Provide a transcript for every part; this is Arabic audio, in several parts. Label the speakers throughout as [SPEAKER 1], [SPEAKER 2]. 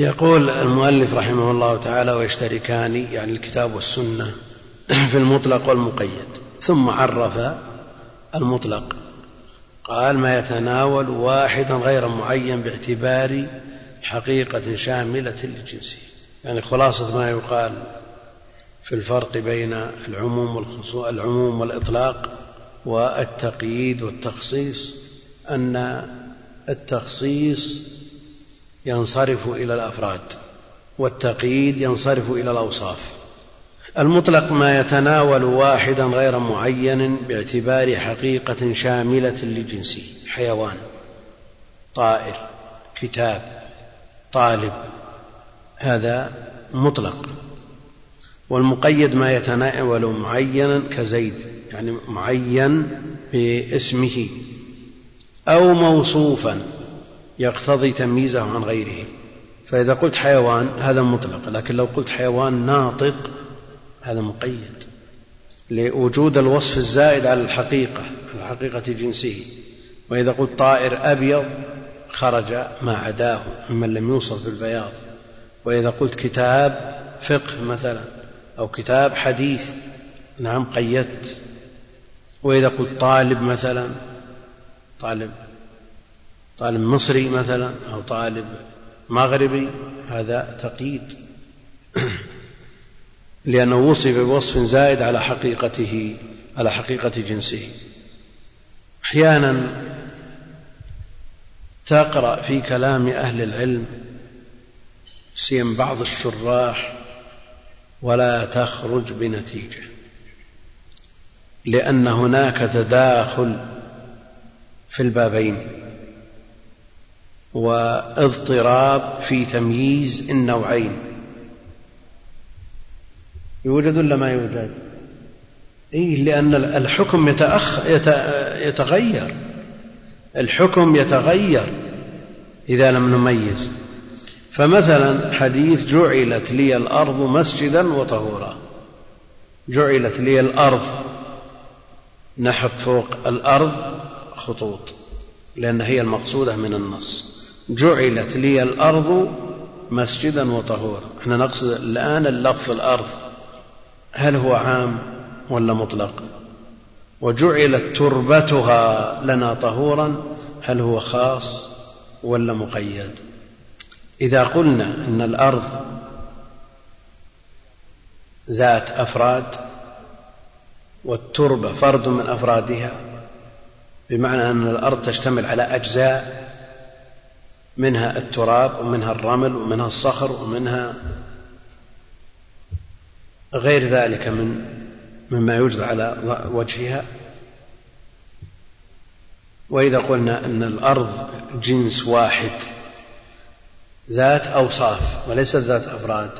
[SPEAKER 1] يقول المؤلف رحمه الله تعالى ويشتركان يعني الكتاب والسنة في المطلق والمقيد. ثم عرف المطلق. قال ما يتناول واحدا غير معين باعتبار حقيقة شاملة لجنسه يعني خلاصة ما يقال في الفرق بين العموم والخصوص العموم والإطلاق والتقييد والتخصيص أن التخصيص ينصرف إلى الأفراد والتقييد ينصرف إلى الأوصاف. المطلق ما يتناول واحدا غير معين باعتبار حقيقة شاملة لجنسه حيوان طائر كتاب طالب. هذا مطلق. والمقيد ما يتناول معينا كزيد يعني معين باسمه أو موصوفا. يقتضي تمييزه عن غيره. فإذا قلت حيوان هذا مطلق لكن لو قلت حيوان ناطق هذا مقيد. لوجود الوصف الزائد على الحقيقة على حقيقة جنسه. وإذا قلت طائر أبيض خرج ما عداه ممن لم يوصف بالبياض. وإذا قلت كتاب فقه مثلا أو كتاب حديث نعم قيدت. وإذا قلت طالب مثلا طالب طالب مصري مثلا أو طالب مغربي هذا تقييد. لأنه وصف بوصف زائد على حقيقته على حقيقة جنسه. أحيانا تقرأ في كلام أهل العلم سيما بعض الشراح ولا تخرج بنتيجة. لأن هناك تداخل في البابين. واضطراب في تمييز النوعين. يوجد ولا ما يوجد؟ إيه لأن الحكم يتأخ يتغير. الحكم يتغير إذا لم نميز. فمثلا حديث جعلت لي الأرض مسجدا وطهورا. جعلت لي الأرض نحط فوق الأرض خطوط لأن هي المقصودة من النص. جعلت لي الأرض مسجدا وطهورا. إحنا نقصد الآن اللفظ الأرض. هل هو عام ولا مطلق؟ وجعلت تربتها لنا طهورا. هل هو خاص ولا مقيد؟ إذا قلنا أن الأرض ذات أفراد والتربة فرد من أفرادها بمعنى أن الأرض تشتمل على أجزاء منها التراب ومنها الرمل ومنها الصخر ومنها غير ذلك من مما يوجد على وجهها. وإذا قلنا أن الأرض جنس واحد ذات أوصاف وليست ذات أفراد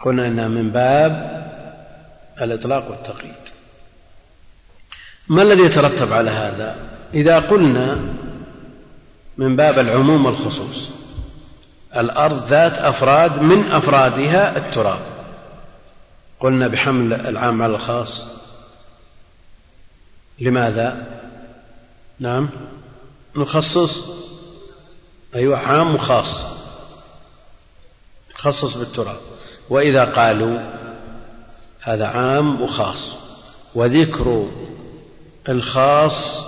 [SPEAKER 1] قلنا إنها من باب الإطلاق والتقييد. ما الذي يترتب على هذا؟ إذا قلنا من باب العموم والخصوص. الأرض ذات أفراد من أفرادها التراب. قلنا بحمل العام على الخاص. لماذا؟ نعم. نخصص. أيوة عام وخاص. خصص بالتراب. وإذا قالوا هذا عام وخاص. وذكر الخاص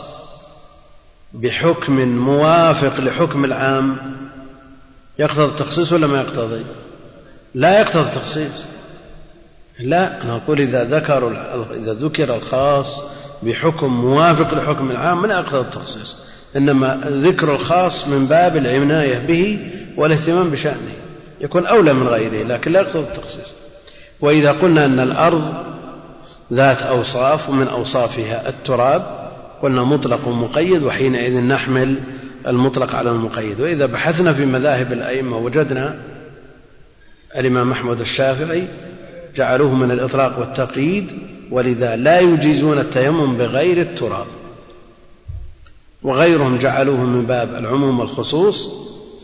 [SPEAKER 1] بحكم موافق لحكم العام يقتضي التخصيص ولا ما يقتضي؟ لا يقتضي التخصيص. لا نقول إذا ذكر إذا ذكر الخاص بحكم موافق لحكم العام لا يقتضي التخصيص. إنما ذكر الخاص من باب العناية به والاهتمام بشأنه. يكون أولى من غيره لكن لا يقتضي التخصيص. وإذا قلنا أن الأرض ذات أوصاف ومن أوصافها التراب قلنا مطلق ومقيد وحينئذ نحمل المطلق على المقيد. وإذا بحثنا في مذاهب الأئمة وجدنا الإمام أحمد الشافعي جعلوه من الإطلاق والتقييد ولذا لا يجيزون التيمم بغير التراب. وغيرهم جعلوه من باب العموم والخصوص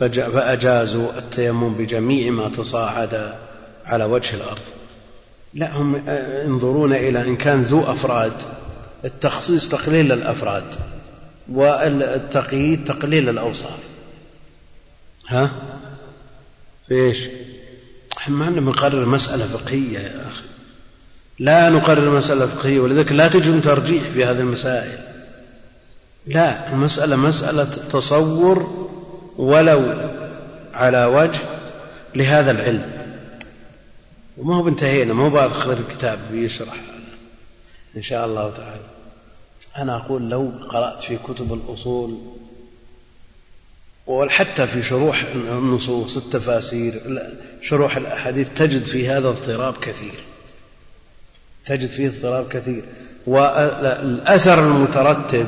[SPEAKER 1] فأجازوا التيمم بجميع ما تصاعد على وجه الأرض. لا هم ينظرون إلى إن كان ذو أفراد. التخصيص تقليل الأفراد والتقييد تقليل الأوصاف. ها؟ في إحنا ما نقرر مسألة فقهية يا أخي. لا نقرر مسألة فقهية ولذلك لا تجد ترجيح في هذه المسائل. لا المسألة مسألة تصور ولو على وجه لهذا العلم. وما هو انتهينا ما هو باخذ الكتاب بيشرح. إن شاء الله تعالى. أنا أقول لو قرأت في كتب الأصول وحتى في شروح النصوص التفاسير شروح الأحاديث تجد في هذا اضطراب كثير. تجد فيه اضطراب كثير. والأثر المترتب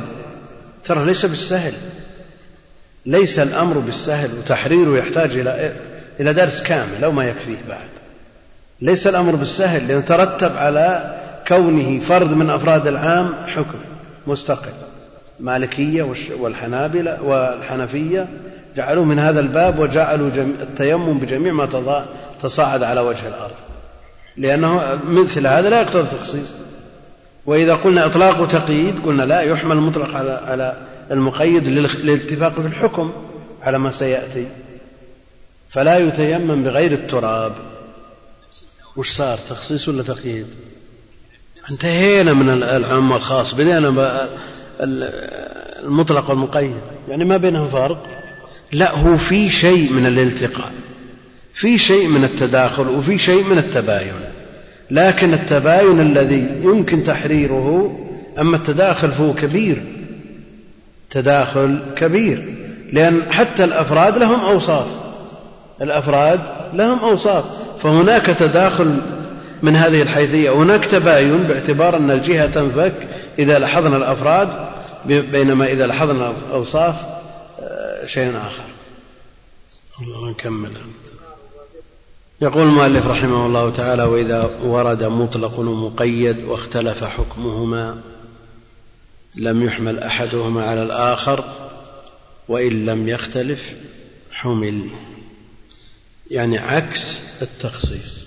[SPEAKER 1] ترى ليس بالسهل. ليس الأمر بالسهل وتحريره يحتاج إلى إلى درس كامل أو ما يكفيه بعد. ليس الأمر بالسهل لأن ترتب على كونه فرد من أفراد العام حكم مستقل. مالكية والحنابلة والحنفية جعلوا من هذا الباب وجعلوا التيمم بجميع ما تصاعد على وجه الأرض. لأنه مثل هذا لا يقتضي التخصيص. وإذا قلنا إطلاق وتقييد قلنا لا يحمل المطلق على على المقيد للاتفاق في الحكم على ما سيأتي. فلا يتيمم بغير التراب. وش صار تخصيص ولا تقييد؟ انتهينا من العام والخاص بدينا المطلق والمقيد. يعني ما بينهم فرق لا هو في شيء من الالتقاء في شيء من التداخل وفي شيء من التباين. لكن التباين الذي يمكن تحريره أما التداخل فهو كبير. تداخل كبير لأن حتى الأفراد لهم أوصاف. الأفراد لهم أوصاف. فهناك تداخل من هذه الحيثية. هناك تباين باعتبار أن الجهة تنفك إذا لاحظنا الأفراد بينما إذا لاحظنا الأوصاف آه، شيء آخر. الله نكمل. يقول المؤلف رحمه الله تعالى وإذا ورد مطلق ومقيد واختلف حكمهما لم يحمل أحدهما على الآخر وإن لم يختلف حمل. يعني عكس التخصيص.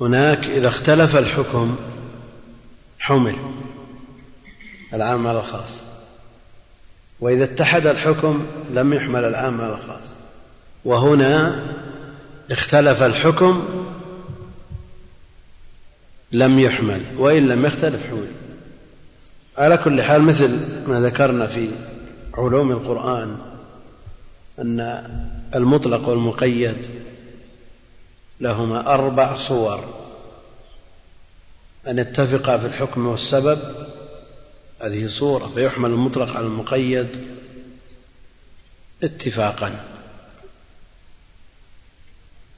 [SPEAKER 1] هناك إذا اختلف الحكم حمل العام على الخاص. وإذا اتحد الحكم لم يحمل العام على الخاص. وهنا اختلف الحكم لم يحمل وإن لم يختلف حمل. على كل حال مثل ما ذكرنا في علوم القرآن أن المطلق والمقيد لهما أربع صور. أن يتفقا في الحكم والسبب. هذه صورة فيحمل المطلق على المقيد. اتفاقا.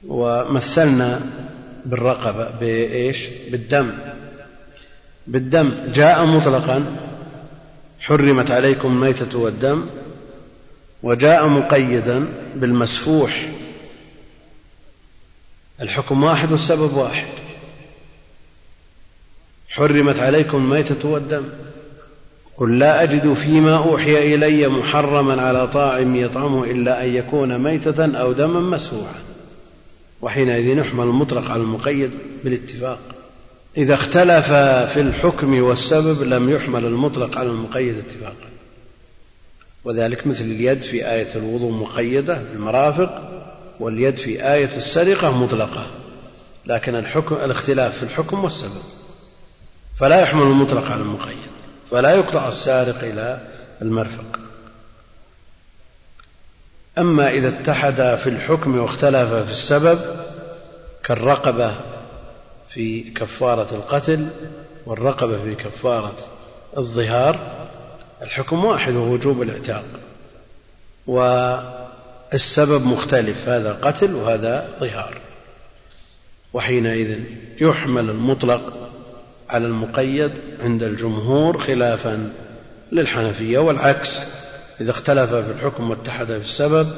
[SPEAKER 1] ومثلنا بالرقبة بإيش؟ بالدم. بالدم. جاء مطلقا. حرمت عليكم الميتة والدم. وجاء مقيدا بالمسفوح. الحكم واحد والسبب واحد. حرمت عليكم الميتة والدم. قل لا أجد فيما أوحي إلي محرما على طاعم يطعمه إلا أن يكون ميتة أو دما مسفوحا وحينئذ يحمل المطلق على المقيد بالاتفاق. إذا اختلف في الحكم والسبب لم يحمل المطلق على المقيد اتفاقا. وذلك مثل اليد في آية الوضوء مقيدة بالمرافق. واليد في آية السرقة مطلقة لكن الحكم الاختلاف في الحكم والسبب. فلا يحمل المطلق على المقيد فلا يقطع السارق إلى المرفق. أما إذا اتحدا في الحكم واختلفا في السبب كالرقبة في كفارة القتل والرقبة في كفارة الظهار الحكم واحد وهو وجوب الاعتاق. والسبب مختلف هذا قتل وهذا ظهار. وحينئذ يحمل المطلق على المقيد عند الجمهور خلافا للحنفية والعكس إذا اختلف في الحكم واتحد في السبب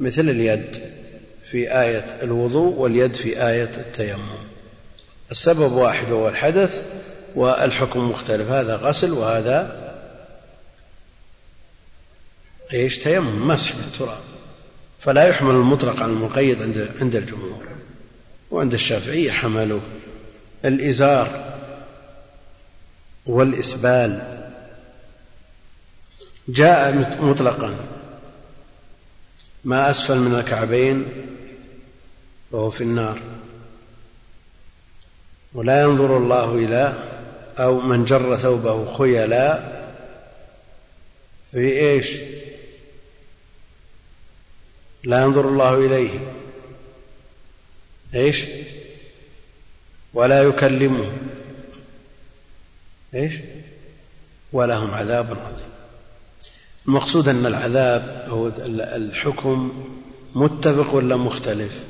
[SPEAKER 1] مثل اليد في آية الوضوء واليد في آية التيمم. السبب واحد وهو الحدث والحكم مختلف هذا غسل وهذا إيش؟ تيمم مسح بالتراب. فلا يحمل المطلق على المقيد عند عند الجمهور. وعند الشافعية حملوا الإزار والإسبال. جاء مطلقا. ما أسفل من الكعبين فهو في النار. ولا ينظر الله إلى أو من جر ثوبه خيلا في إيش؟ لا ينظر الله إليه. إيش؟ ولا يكلمه. إيش؟ ولهم عذاب عظيم. المقصود أن العذاب هو الحكم متفق ولا مختلف؟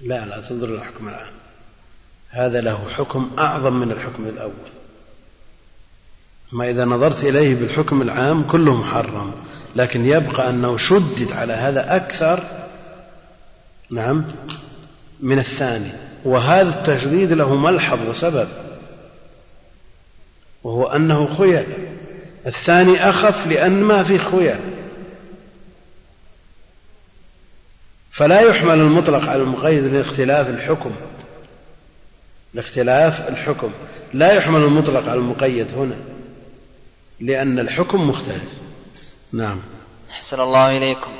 [SPEAKER 1] لا لا تنظر الحكم العام. هذا له حكم أعظم من الحكم الأول. أما إذا نظرت إليه بالحكم العام كله محرم. لكن يبقى أنه شدد على هذا أكثر نعم من الثاني. وهذا التشديد له ملحظ وسبب وهو أنه خيل الثاني أخف لأن ما في خيل فلا يحمل المطلق على المقيد لاختلاف الحكم. لاختلاف الحكم. لا يحمل المطلق على المقيد هنا لأن الحكم مختلف. نعم.
[SPEAKER 2] أحسن الله إليكم.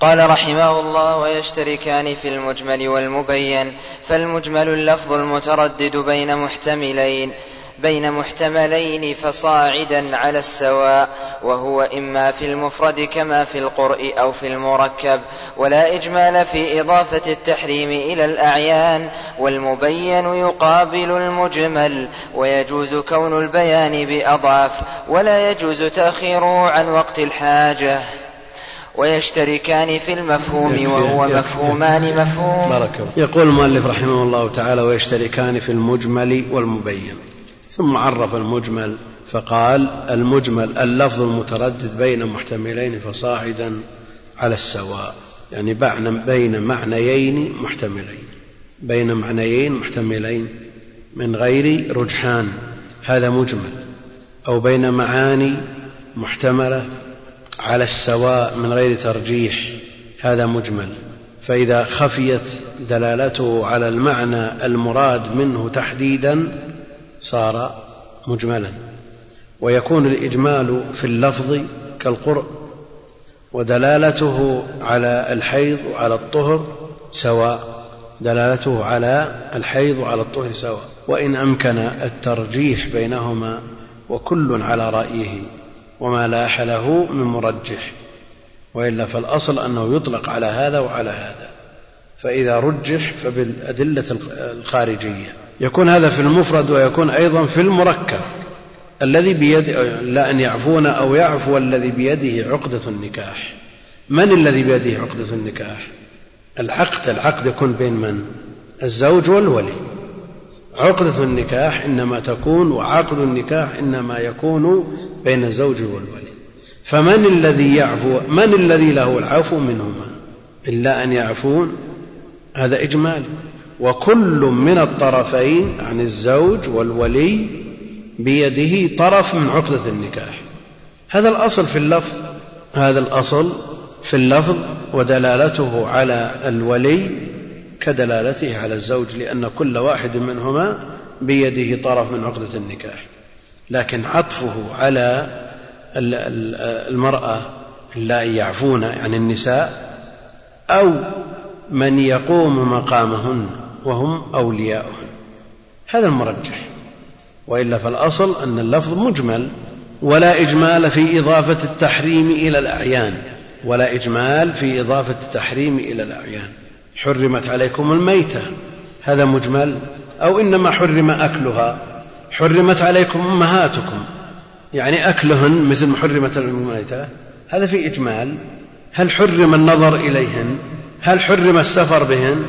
[SPEAKER 2] قال رحمه الله ويشتركان في المجمل والمبين فالمجمل اللفظ المتردد بين محتملين. بين محتملين فصاعدا على السواء وهو إما في المفرد كما في القرء أو في المركب ولا إجمال في إضافة التحريم إلى الأعيان والمبين يقابل المجمل ويجوز كون البيان بأضعف ولا يجوز تأخيره عن وقت الحاجة. ويشتركان في المفهوم وهو مفهومان مفهوم.
[SPEAKER 1] بارك يقول المؤلف رحمه الله تعالى ويشتركان في المجمل والمبين. ثم عرف المجمل فقال المجمل اللفظ المتردد بين محتملين فصاعدا على السواء يعني بين معنيين محتملين بين معنيين محتملين من غير رجحان هذا مجمل أو بين معاني محتملة على السواء من غير ترجيح هذا مجمل. فإذا خفيت دلالته على المعنى المراد منه تحديدا صار مجملا. ويكون الإجمال في اللفظ كالقرء ودلالته على الحيض وعلى الطهر سواء. دلالته على الحيض وعلى الطهر سواء. وإن أمكن الترجيح بينهما وكل على رأيه وما لاح له من مرجح. وإلا فالأصل أنه يطلق على هذا وعلى هذا. فإذا رجح فبالأدلة الخارجية. يكون هذا في المفرد ويكون أيضا في المركب. الذي بيد لا أن يعفون أو يعفو الذي بيده عقدة النكاح. من الذي بيده عقدة النكاح؟ العقد العقد يكون بين من؟ الزوج والولي. عقدة النكاح إنما تكون وعقد النكاح إنما يكون بين الزوج والولي. فمن الذي يعفو من الذي له العفو منهما؟ إلا أن يعفون. هذا إجمال. وكل من الطرفين عن الزوج والولي بيده طرف من عقدة النكاح. هذا الأصل في اللفظ هذا الأصل في اللفظ ودلالته على الولي كدلالته على الزوج لأن كل واحد منهما بيده طرف من عقدة النكاح. لكن عطفه على المرأة اللائي يعفون عن النساء أو من يقوم مقامهن وهم أولياؤهن هذا المرجح. وإلا فالأصل أن اللفظ مجمل ولا إجمال في إضافة التحريم إلى الأعيان. ولا إجمال في إضافة التحريم إلى الأعيان. حرمت عليكم الميتة. هذا مجمل. أو إنما حرم أكلها. حرمت عليكم أمهاتكم. يعني أكلهن مثل ما حرمت الميتة. هذا في إجمال. هل حرم النظر إليهن؟ هل حرم السفر بهن؟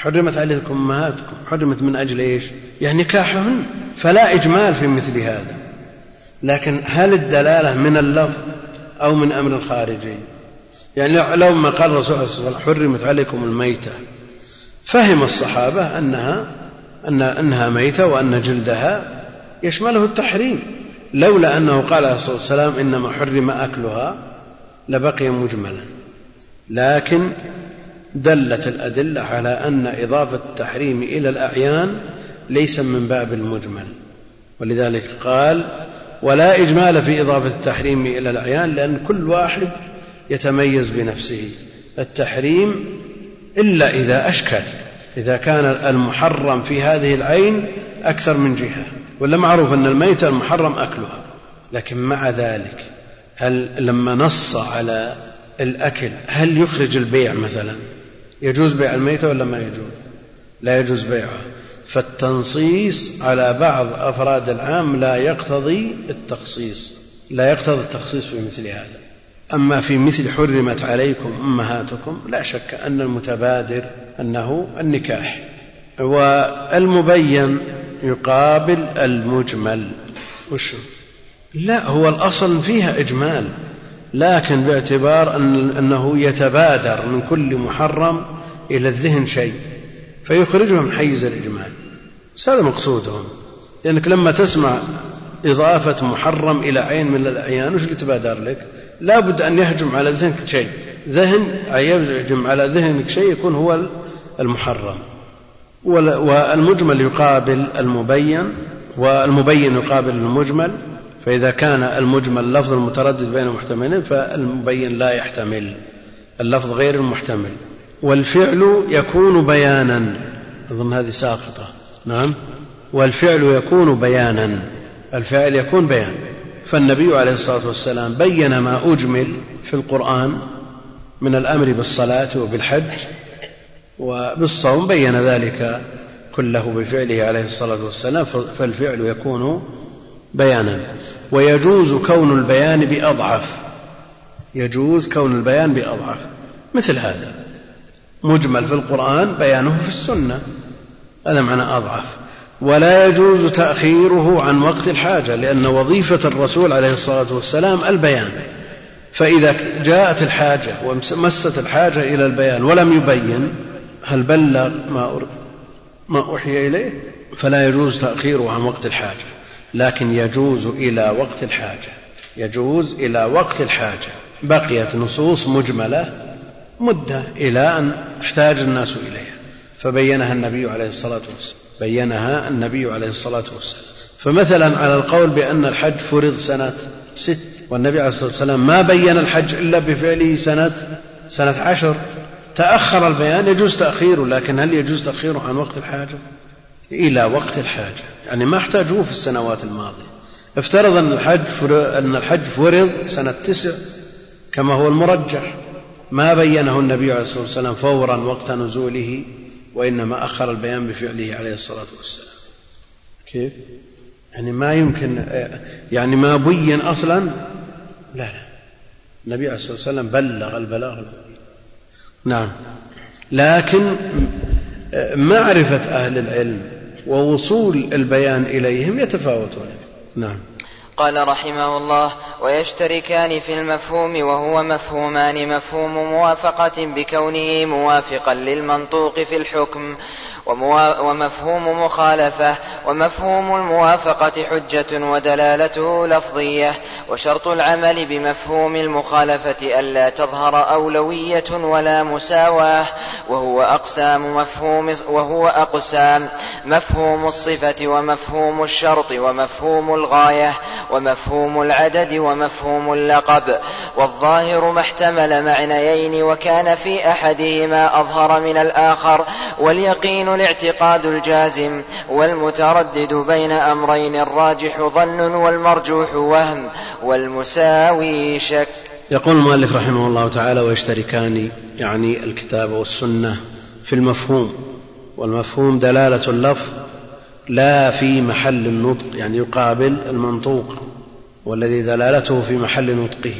[SPEAKER 1] حرمت عليكم أمهاتكم. حرمت من أجل إيش؟ يعني نكاحهن. فلا إجمال في مثل هذا. لكن هل الدلالة من اللفظ أو من أمر خارجي يعني لو ما قال الرسول صلى الله عليه وسلم حرمت عليكم الميتة فهم الصحابة أنها أن أنها ميتة وأن جلدها يشمله التحريم. لولا أنه قال عليه الصلاة والسلام إنما حرم أكلها لبقي مجملا. لكن دلت الأدلة على أن إضافة التحريم إلى الأعيان ليس من باب المجمل. ولذلك قال ولا إجمال في إضافة التحريم إلى الأعيان لأن كل واحد يتميز بنفسه. التحريم إلا إذا أشكل إذا كان المحرم في هذه العين أكثر من جهة. ولا معروف أن الميتة المحرم أكلها. لكن مع ذلك هل لما نص على الأكل هل يخرج البيع مثلا؟ يجوز بيع الميتة ولا ما يجوز؟ لا يجوز بيعها فالتنصيص على بعض أفراد العام لا يقتضي التخصيص لا يقتضي التخصيص في مثل هذا. أما في مثل حرمت عليكم أمهاتكم لا شك أن المتبادر أنه النكاح. والمبين يقابل المجمل. وش؟ لا هو الأصل فيها إجمال. لكن باعتبار أن أنه يتبادر من كل محرم إلى الذهن شيء فيخرجه من حيز الإجمال. هذا مقصودهم. لأنك لما تسمع إضافة محرم إلى عين من الأعيان وش يتبادر لك؟ لا بد أن يهجم على ذهنك شيء. ذهن يهجم على ذهنك شيء يكون هو المحرم. والمجمل يقابل المبين والمبين يقابل المجمل. فإذا كان المجمل اللفظ المتردد بين محتملين فالمبين لا يحتمل. اللفظ غير المحتمل. والفعل يكون بيانا. أظن هذه ساقطة. نعم. والفعل يكون بيانا. الفعل يكون بيان. فالنبي عليه الصلاة والسلام بين ما أجمل في القرآن من الأمر بالصلاة وبالحج وبالصوم بين ذلك كله بفعله عليه الصلاة والسلام فالفعل يكون بيانا. ويجوز كون البيان بأضعف. يجوز كون البيان بأضعف. مثل هذا. مجمل في القرآن بيانه في السنة. هذا معنى أضعف. ولا يجوز تأخيره عن وقت الحاجة لأن وظيفة الرسول عليه الصلاة والسلام البيان. فإذا جاءت الحاجة ومست الحاجة إلى البيان ولم يبين هل بلغ ما ما أوحي إليه؟ فلا يجوز تأخيره عن وقت الحاجة. لكن يجوز إلى وقت الحاجة. يجوز إلى وقت الحاجة. بقيت نصوص مجملة مدة إلى أن احتاج الناس إليها. فبينها النبي عليه الصلاة والسلام. بينها النبي عليه الصلاة والسلام. فمثلا على القول بأن الحج فرض سنة ست والنبي عليه الصلاة والسلام ما بين الحج إلا بفعله سنة سنة عشر. تأخر البيان يجوز تأخيره لكن هل يجوز تأخيره عن وقت الحاجة؟ إلى وقت الحاجة. يعني ما احتاجوه في السنوات الماضية. افترض أن الحج أن الحج فرض سنة تسع كما هو المرجح. ما بينه النبي عليه الصلاة والسلام فورا وقت نزوله وإنما أخر البيان بفعله عليه الصلاة والسلام. كيف؟ يعني ما يمكن يعني ما بين أصلا؟ لا لا. النبي عليه الصلاة والسلام بلغ البلاغ نعم. لكن معرفة أهل العلم ووصول البيان إليهم يتفاوتون. نعم.
[SPEAKER 2] قال رحمه الله ويشتركان في المفهوم وهو مفهومان مفهوم موافقة بكونه موافقا للمنطوق في الحكم. ومفهوم مخالفة ومفهوم الموافقة حجة ودلالته لفظية وشرط العمل بمفهوم المخالفة ألا تظهر أولوية ولا مساواة وهو أقسام مفهوم وهو أقسام مفهوم الصفة ومفهوم الشرط ومفهوم الغاية ومفهوم العدد ومفهوم اللقب. والظاهر ما احتمل معنيين وكان في أحدهما أظهر من الآخر واليقين الاعتقاد الجازم والمتردد بين أمرين الراجح ظن والمرجوح وهم والمساوي شك.
[SPEAKER 1] يقول المؤلف رحمه الله تعالى ويشتركان يعني الكتاب والسنة في المفهوم والمفهوم دلالة اللفظ لا في محل النطق يعني يقابل المنطوق والذي دلالته في محل نطقه.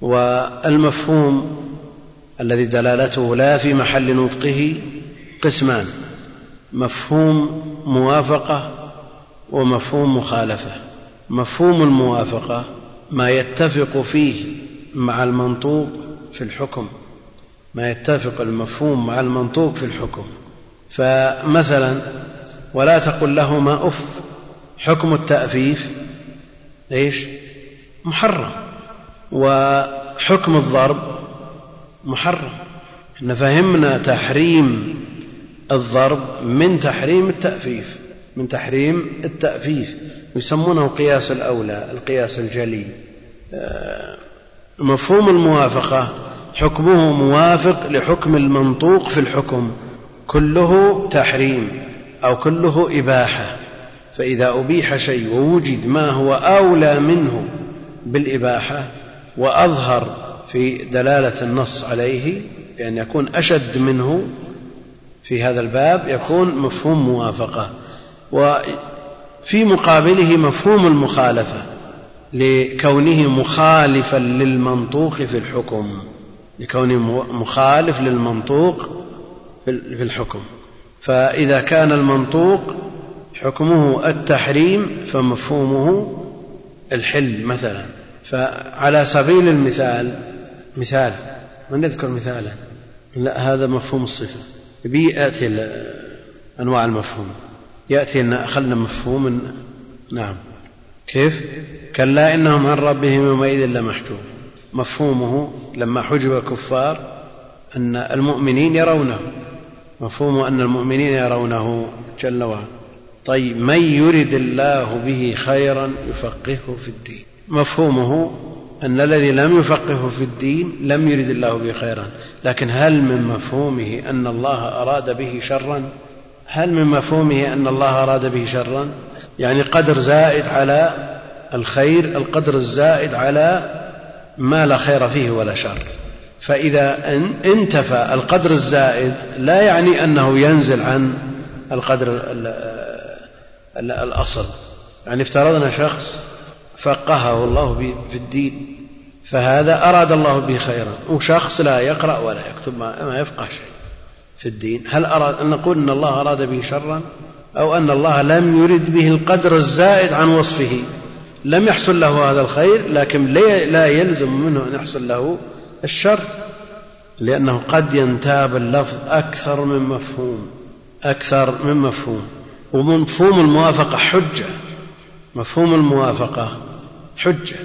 [SPEAKER 1] والمفهوم الذي دلالته لا في محل نطقه قسمان مفهوم موافقة ومفهوم مخالفة. مفهوم الموافقة ما يتفق فيه مع المنطوق في الحكم. ما يتفق المفهوم مع المنطوق في الحكم. فمثلا ولا تقل لهما أف حكم التأفيف إيش؟ محرم. وحكم الضرب محرم. إحنا فهمنا تحريم الضرب من تحريم التأفيف من تحريم التأفيف. يسمونه قياس الأولى القياس الجلي. آه، مفهوم الموافقة حكمه موافق لحكم المنطوق في الحكم. كله تحريم أو كله إباحة. فإذا أبيح شيء ووجد ما هو أولى منه بالإباحة وأظهر في دلالة النص عليه بأن يكون أشد منه في هذا الباب يكون مفهوم موافقة. وفي مقابله مفهوم المخالفة لكونه مخالفا للمنطوق في الحكم. لكونه مخالف للمنطوق في الحكم. فإذا كان المنطوق حكمه التحريم فمفهومه الحل مثلا. فعلى سبيل المثال مثال من نذكر مثالا؟ لا هذا مفهوم الصفة. يأتي أنواع المفهوم. يأتي أن أخذنا مفهوم نعم. كيف؟ كلا إنهم عن ربهم يومئذ لمحجوب. مفهومه لما حجب الكفار أن المؤمنين يرونه. مفهوم أن المؤمنين يرونه جل وعلا. طيب من يرد الله به خيرا يفقهه في الدين؟ مفهومه أن الذي لم يفقهه في الدين لم يرد الله به خيرا. لكن هل من مفهومه أن الله أراد به شرا؟ هل من مفهومه أن الله أراد به شرا؟ يعني قدر زائد على الخير القدر الزائد على ما لا خير فيه ولا شر. فإذا انتفى القدر الزائد لا يعني أنه ينزل عن القدر الأصل. يعني افترضنا شخص فقهه الله في الدين فهذا أراد الله به خيرا. وشخص لا يقرأ ولا يكتب ما يفقه شيء في الدين. هل أراد أن نقول أن الله أراد به شرا؟ أو أن الله لم يرد به القدر الزائد عن وصفه؟ لم يحصل له هذا الخير لكن لا يلزم منه أن يحصل له الشر لأنه قد ينتاب اللفظ أكثر من مفهوم أكثر من مفهوم. ومفهوم الموافقة حجة. مفهوم الموافقة حجة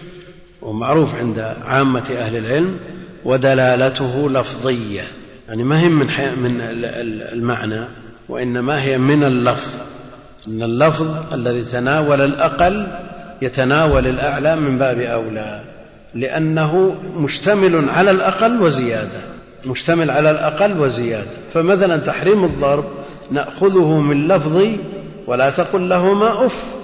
[SPEAKER 1] ومعروف عند عامة أهل العلم ودلالته لفظية. يعني ما هي من من المعنى وإنما هي من اللفظ. أن اللفظ الذي تناول الأقل يتناول الأعلى من باب أولى لأنه مشتمل على الأقل وزيادة. مشتمل على الأقل وزيادة. فمثلا تحريم الضرب نأخذه من لفظ ولا تقل لهما أف.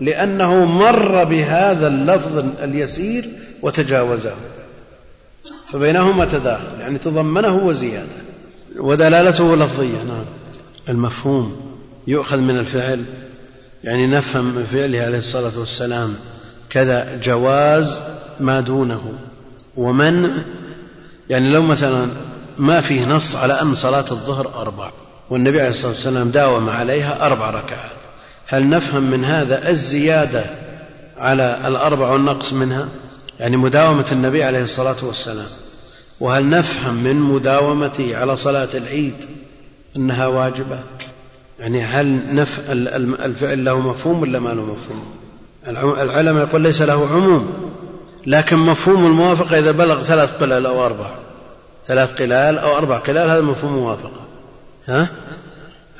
[SPEAKER 1] لأنه مر بهذا اللفظ اليسير وتجاوزه. فبينهما تداخل يعني تضمنه وزيادة. ودلالته لفظية نعم. المفهوم يؤخذ من الفعل يعني نفهم من فعله عليه الصلاة والسلام كذا جواز ما دونه. ومن يعني لو مثلا ما فيه نص على أن صلاة الظهر أربع والنبي عليه الصلاة والسلام داوم عليها أربع ركعات. هل نفهم من هذا الزيادة على الأربع والنقص منها؟ يعني مداومة النبي عليه الصلاة والسلام. وهل نفهم من مداومته على صلاة العيد أنها واجبة؟ يعني هل نف الفعل له مفهوم ولا ما له مفهوم؟ العلماء يقول ليس له عموم. لكن مفهوم الموافقة إذا بلغ ثلاث قلال أو أربع. ثلاث قلال أو أربع قلال هذا مفهوم موافقة. ها؟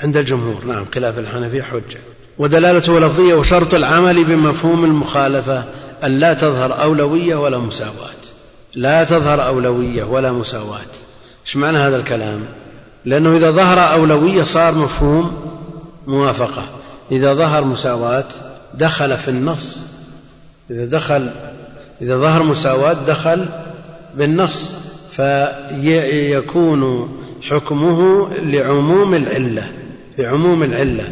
[SPEAKER 1] عند الجمهور. نعم خلاف الحنفية حجة. ودلالته لفظية وشرط العمل بمفهوم المخالفة أن لا تظهر أولوية ولا مساواة. لا تظهر أولوية ولا مساواة. إيش معنى هذا الكلام؟ لأنه إذا ظهر أولوية صار مفهوم موافقة. إذا ظهر مساواة دخل في النص. إذا دخل إذا ظهر مساواة دخل بالنص. فيكون حكمه لعموم العلة لعموم العلة.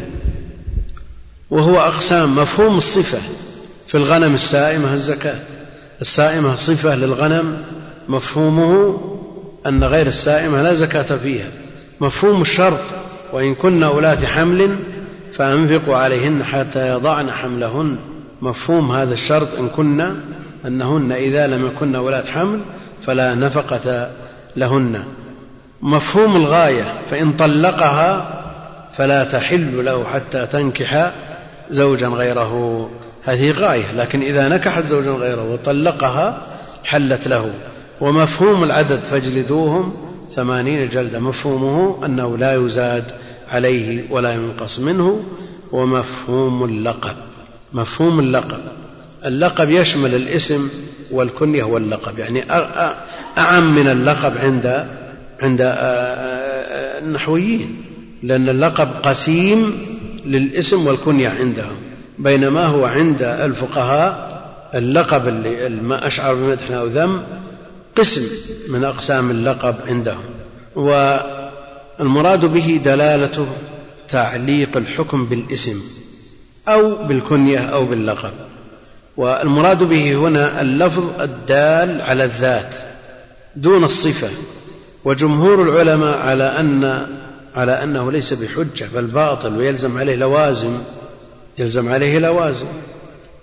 [SPEAKER 1] وهو أقسام مفهوم الصفة في الغنم السائمة الزكاة. السائمة صفة للغنم مفهومه أن غير السائمة لا زكاة فيها. مفهوم الشرط وإن كن أولاة حمل فأنفقوا عليهن حتى يضعن حملهن. مفهوم هذا الشرط إن كن أنهن إذا لم يكن أولاة حمل فلا نفقة لهن. مفهوم الغاية فإن طلقها فلا تحل له حتى تنكح زوجا غيره. هذه غاية لكن إذا نكحت زوجا غيره وطلقها حلت له. ومفهوم العدد فاجلدوهم ثمانين جلدة مفهومه أنه لا يزاد عليه ولا ينقص منه. ومفهوم اللقب مفهوم اللقب. اللقب يشمل الاسم والكنية واللقب. يعني أعم من اللقب عند عند النحويين. لأن اللقب قسيم للاسم والكنية عندهم بينما هو عند الفقهاء اللقب اللي ما أشعر بمدح أو ذم قسم من أقسام اللقب عندهم. والمراد به دلالة تعليق الحكم بالاسم أو بالكنية أو باللقب. والمراد به هنا اللفظ الدال على الذات دون الصفة. وجمهور العلماء على أن على أنه ليس بحجة بل باطل ويلزم عليه لوازم يلزم عليه لوازم.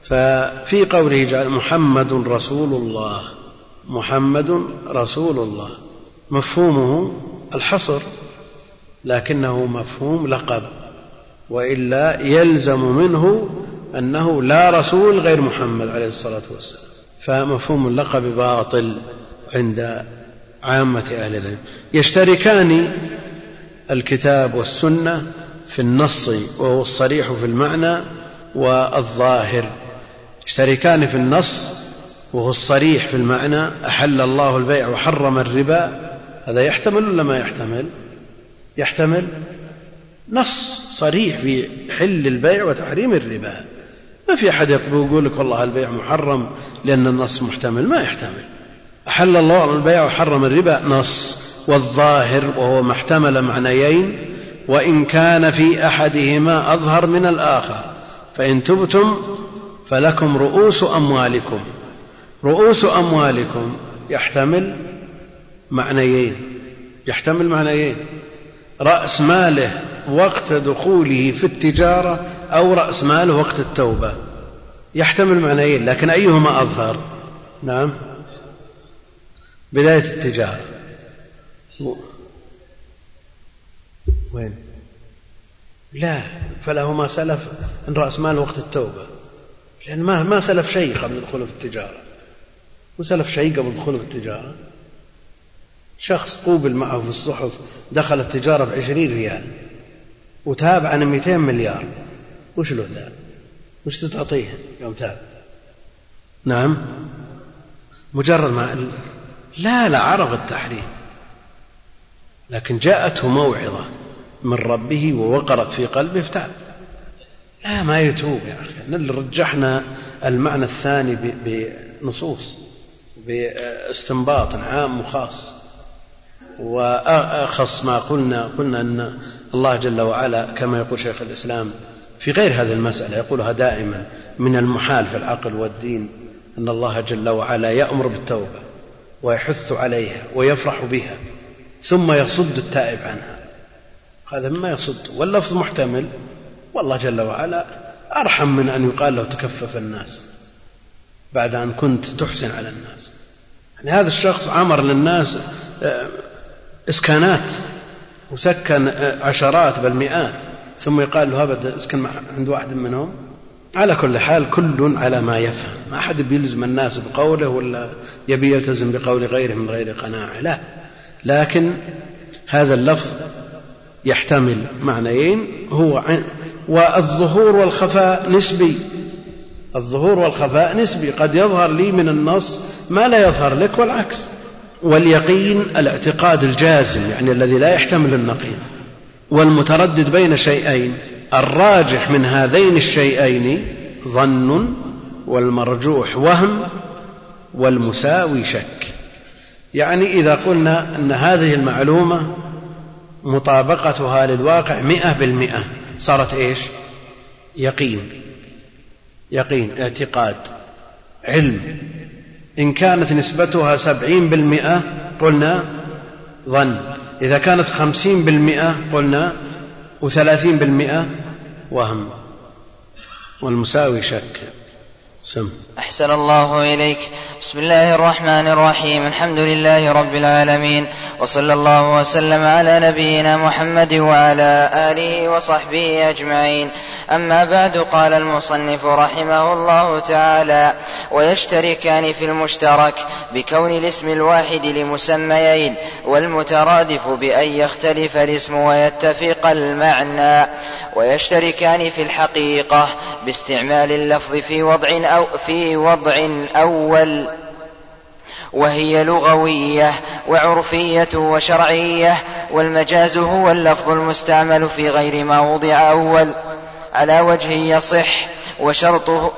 [SPEAKER 1] ففي قوله جعل محمد رسول الله محمد رسول الله. مفهومه الحصر لكنه مفهوم لقب وإلا يلزم منه أنه لا رسول غير محمد عليه الصلاة والسلام. فمفهوم اللقب باطل عند عامة أهل العلم. يشتركان الكتاب والسنة في النص وهو الصريح في المعنى والظاهر. يشتركان في النص وهو الصريح في المعنى. أحل الله البيع وحرم الربا. هذا يحتمل ولا ما يحتمل؟ يحتمل. نص صريح في حل البيع وتحريم الربا. ما في أحد يقول لك والله البيع محرم لأن النص محتمل. ما يحتمل. أحل الله البيع وحرم الربا. نص. والظاهر وهو ما احتمل معنيين وإن كان في أحدهما أظهر من الآخر فإن تبتم فلكم رؤوس أموالكم. رؤوس أموالكم يحتمل معنيين يحتمل معنيين. رأس ماله وقت دخوله في التجارة أو رأس ماله وقت التوبة يحتمل معنيين لكن أيهما أظهر؟ نعم. بداية التجارة. وين؟ لا فله ما سلف من رأس مال وقت التوبة. لأن ما ما سلف شيء قبل دخوله في التجارة. وسلف شيء قبل دخوله في التجارة. شخص قوبل معه في الصحف دخل التجارة بعشرين ريال وتاب عن مئتين مليار. وش له ذا؟ وش تعطيه يوم تاب؟ نعم. مجرد ما لا لا عرف التحريم. لكن جاءته موعظة من ربه ووقرت في قلبه فتاب لا ما يتوب يا أخي. رجحنا المعنى الثاني بنصوص باستنباط عام وخاص. وأخص ما قلنا قلنا أن الله جل وعلا كما يقول شيخ الإسلام في غير هذه المسألة يقولها دائما من المحال في العقل والدين أن الله جل وعلا يأمر بالتوبة ويحث عليها ويفرح بها. ثم يصد التائب عنها. هذا مما يصد. واللفظ محتمل. والله جل وعلا أرحم من أن يقال له تكفف الناس بعد أن كنت تحسن على الناس. يعني هذا الشخص عمر للناس آه، إسكانات وسكن آه، عشرات بل مئات. ثم يقال له أبدا اسكن عند واحد منهم. على كل حال كل على ما يفهم. ما أحد بيلزم الناس بقوله ولا يبي يلتزم بقول غيره من غير قناعة. لا. لكن هذا اللفظ يحتمل معنيين هو والظهور والخفاء نسبي. الظهور والخفاء نسبي. قد يظهر لي من النص ما لا يظهر لك والعكس. واليقين الاعتقاد الجازم يعني الذي لا يحتمل النقيض. والمتردد بين شيئين. الراجح من هذين الشيئين ظن والمرجوح وهم والمساوي شك. يعني إذا قلنا أن هذه المعلومة مطابقتها للواقع مئة بالمئة صارت إيش؟ يقين. يقين اعتقاد علم. إن كانت نسبتها سبعين بالمئة قلنا ظن. إذا كانت خمسين بالمئة قلنا وثلاثين بالمئة وهم. والمساوي شك. سم.
[SPEAKER 2] أحسن الله إليك. بسم الله الرحمن الرحيم. الحمد لله رب العالمين. وصلى الله وسلم على نبينا محمد وعلى آله وصحبه أجمعين. أما بعد قال المصنف رحمه الله تعالى ويشتركان في المشترك بكون الاسم الواحد لمسميين والمترادف بأن يختلف الاسم ويتفق المعنى. ويشتركان في الحقيقة باستعمال اللفظ في وضع أو في وضع أول وهي لغوية وعرفية وشرعية والمجاز هو اللفظ المستعمل في غير ما وضع أول. على وجه يصح وشرطه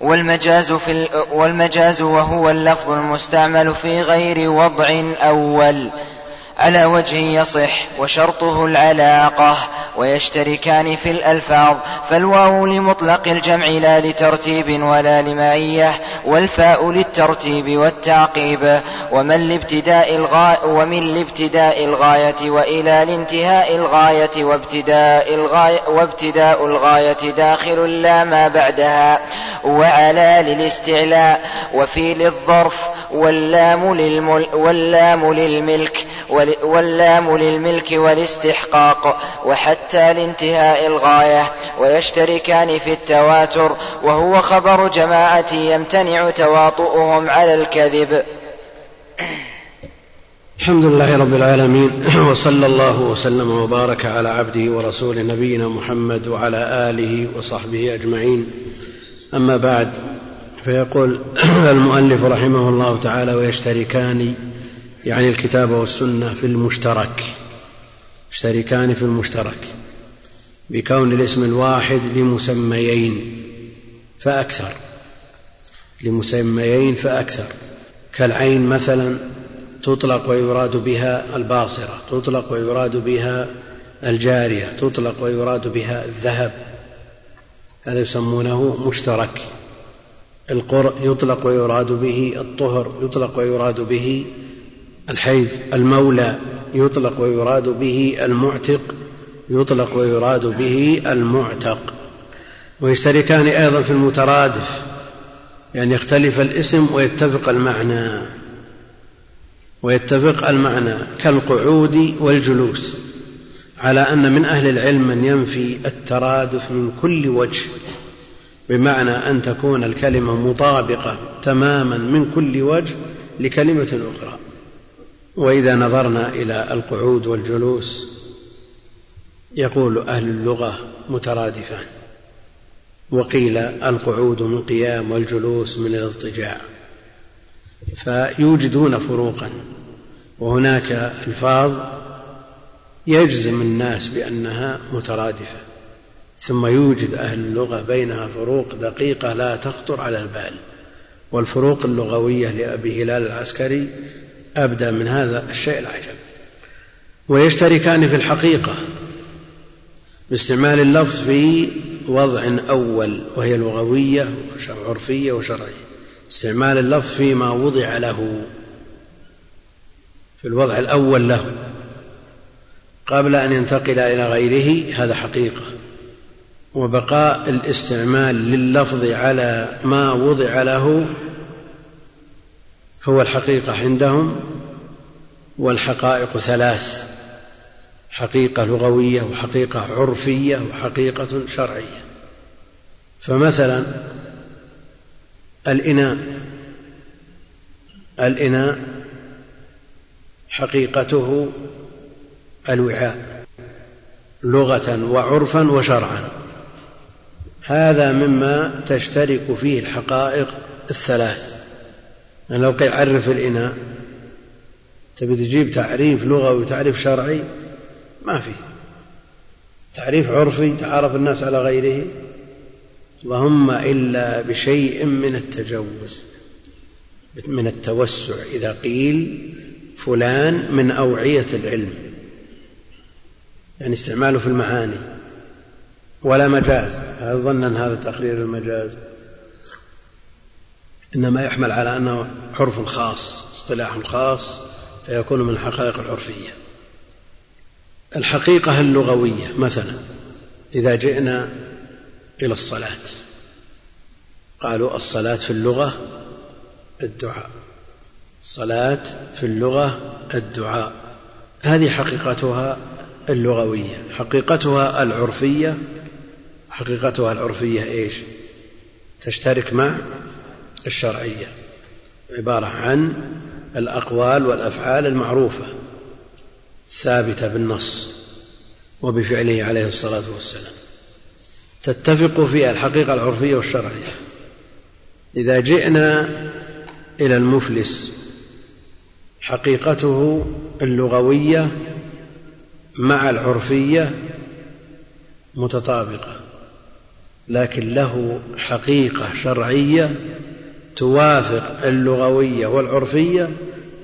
[SPEAKER 2] والمجاز, في والمجاز وهو اللفظ المستعمل في غير وضع أول. على وجه يصح وشرطه العلاقة ويشتركان في الألفاظ فالواو لمطلق الجمع لا لترتيب ولا لمعية والفاء للترتيب والتعقيب. ومن لابتداء الغاية ومن لابتداء الغاية وإلى لانتهاء الغاية وابتداء الغاية وابتداء الغاية داخل لا ما بعدها. وعلى للاستعلاء وفي للظرف واللام, للمل واللام للملك واللام للملك والاستحقاق وحتى لانتهاء الغاية ويشتركان في التواتر وهو خبر جماعة يمتنع تواطؤهم على الكذب.
[SPEAKER 1] الحمد لله رب العالمين وصلى الله وسلم وبارك على عبده ورسوله نبينا محمد وعلى آله وصحبه أجمعين. أما بعد فيقول المؤلف رحمه الله تعالى ويشتركان يعني الكتاب والسنة في المشترك يشتركان في المشترك بكون الاسم الواحد لمسميين فأكثر لمسميين فأكثر. كالعين مثلا تطلق ويراد بها الباصرة تطلق ويراد بها الجارية تطلق ويراد بها الذهب. هذا يسمونه مشترك. القرء يطلق ويراد به الطهر يطلق ويراد به الحيث المولى يطلق ويراد به المعتق يطلق ويراد به المعتق. ويشتركان أيضا في المترادف يعني يختلف الاسم ويتفق المعنى. ويتفق المعنى كالقعود والجلوس على أن من أهل العلم من ينفي الترادف من كل وجه بمعنى أن تكون الكلمة مطابقة تماما من كل وجه لكلمة أخرى. وإذا نظرنا إلى القعود والجلوس يقول أهل اللغة مترادفان. وقيل القعود من قيام والجلوس من الاضطجاع فيوجدون فروقا. وهناك ألفاظ يجزم الناس بأنها مترادفة. ثم يوجد أهل اللغة بينها فروق دقيقة لا تخطر على البال. والفروق اللغوية لأبي هلال العسكري أبدى من هذا الشيء العجب. ويشتركان في الحقيقة باستعمال اللفظ في وضع أول وهي لغوية وعرفية وشرعية. استعمال اللفظ فيما وضع له في الوضع الأول له. قبل أن ينتقل إلى غيره هذا حقيقة. وبقاء الاستعمال لللفظ على ما وضع له هو الحقيقة عندهم والحقائق ثلاث حقيقة لغوية وحقيقة عرفية وحقيقة شرعية. فمثلا الإناء الإناء حقيقته الوعاء لغة وعرفا وشرعا. هذا مما تشترك فيه الحقائق الثلاث. يعني لو قيل عرف الإناء تبي تجيب تعريف لغوي وتعريف شرعي ما في. تعريف عرفي تعارف الناس على غيره. اللهم إلا بشيء من التجوز من التوسع. إذا قيل فلان من أوعية العلم يعني استعماله في المعاني. ولا مجاز. هل ظن أن هذا تقرير المجاز؟ إنما يحمل على أنه عرف خاص اصطلاح خاص فيكون من الحقائق العرفية الحقيقة اللغوية مثلا إذا جئنا إلى الصلاة قالوا الصلاة في اللغة الدعاء. الصلاة في اللغة الدعاء. هذه حقيقتها اللغوية. حقيقتها العرفية. حقيقتها العرفية إيش؟ تشترك مع الشرعية عبارة عن الأقوال والأفعال المعروفة الثابتة بالنص وبفعله عليه الصلاة والسلام. تتفق فيها الحقيقة العرفية والشرعية. إذا جئنا إلى المفلس حقيقته اللغوية مع العرفية متطابقة لكن له حقيقة شرعية توافق اللغوية والعرفية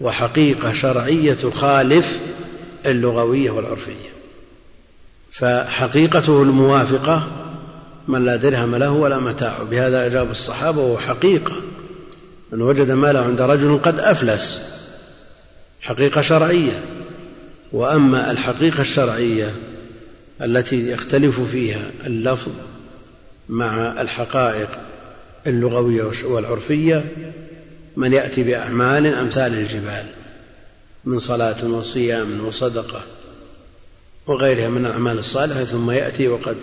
[SPEAKER 1] وحقيقة شرعية تخالف اللغوية والعرفية. فحقيقته الموافقة من لا درهم له ولا متاع. بهذا أجاب الصحابة وهو حقيقة. من وجد ماله عند رجل قد أفلس. حقيقة شرعية. وأما الحقيقة الشرعية التي يختلف فيها اللفظ مع الحقائق اللغوية والعرفية من يأتي بأعمال أمثال الجبال من صلاة وصيام وصدقة وغيرها من الأعمال الصالحة ثم يأتي وقد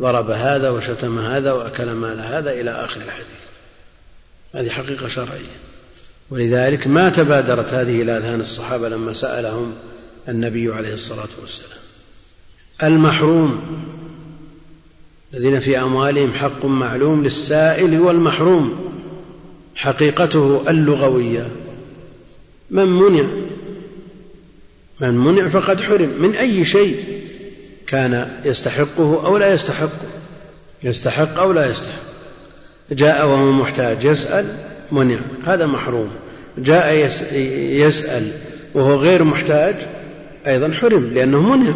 [SPEAKER 1] ضرب هذا وشتم هذا وأكل مال هذا إلى آخر الحديث. هذه حقيقة شرعية. ولذلك ما تبادرت هذه إلى أذهان الصحابة لما سألهم النبي عليه الصلاة والسلام. المحروم الذين في أموالهم حق معلوم للسائل والمحروم حقيقته اللغوية. من منع؟ من منع فقد حرم من أي شيء كان يستحقه أو لا يستحقه يستحق أو لا يستحق. جاء وهو محتاج يسأل منع هذا محروم. جاء يسأل وهو غير محتاج أيضا حرم لأنه منع.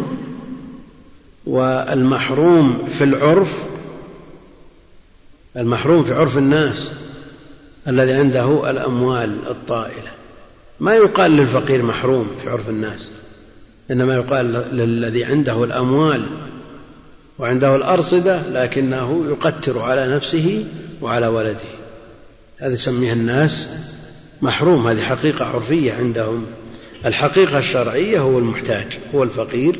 [SPEAKER 1] والمحروم في العرف المحروم في عرف الناس الذي عنده الأموال الطائلة. ما يقال للفقير محروم في عرف الناس إنما يقال للذي عنده الأموال وعنده الأرصدة لكنه يقتر على نفسه وعلى ولده. هذا يسميها الناس محروم هذه حقيقة عرفية عندهم. الحقيقة الشرعية هو المحتاج هو الفقير.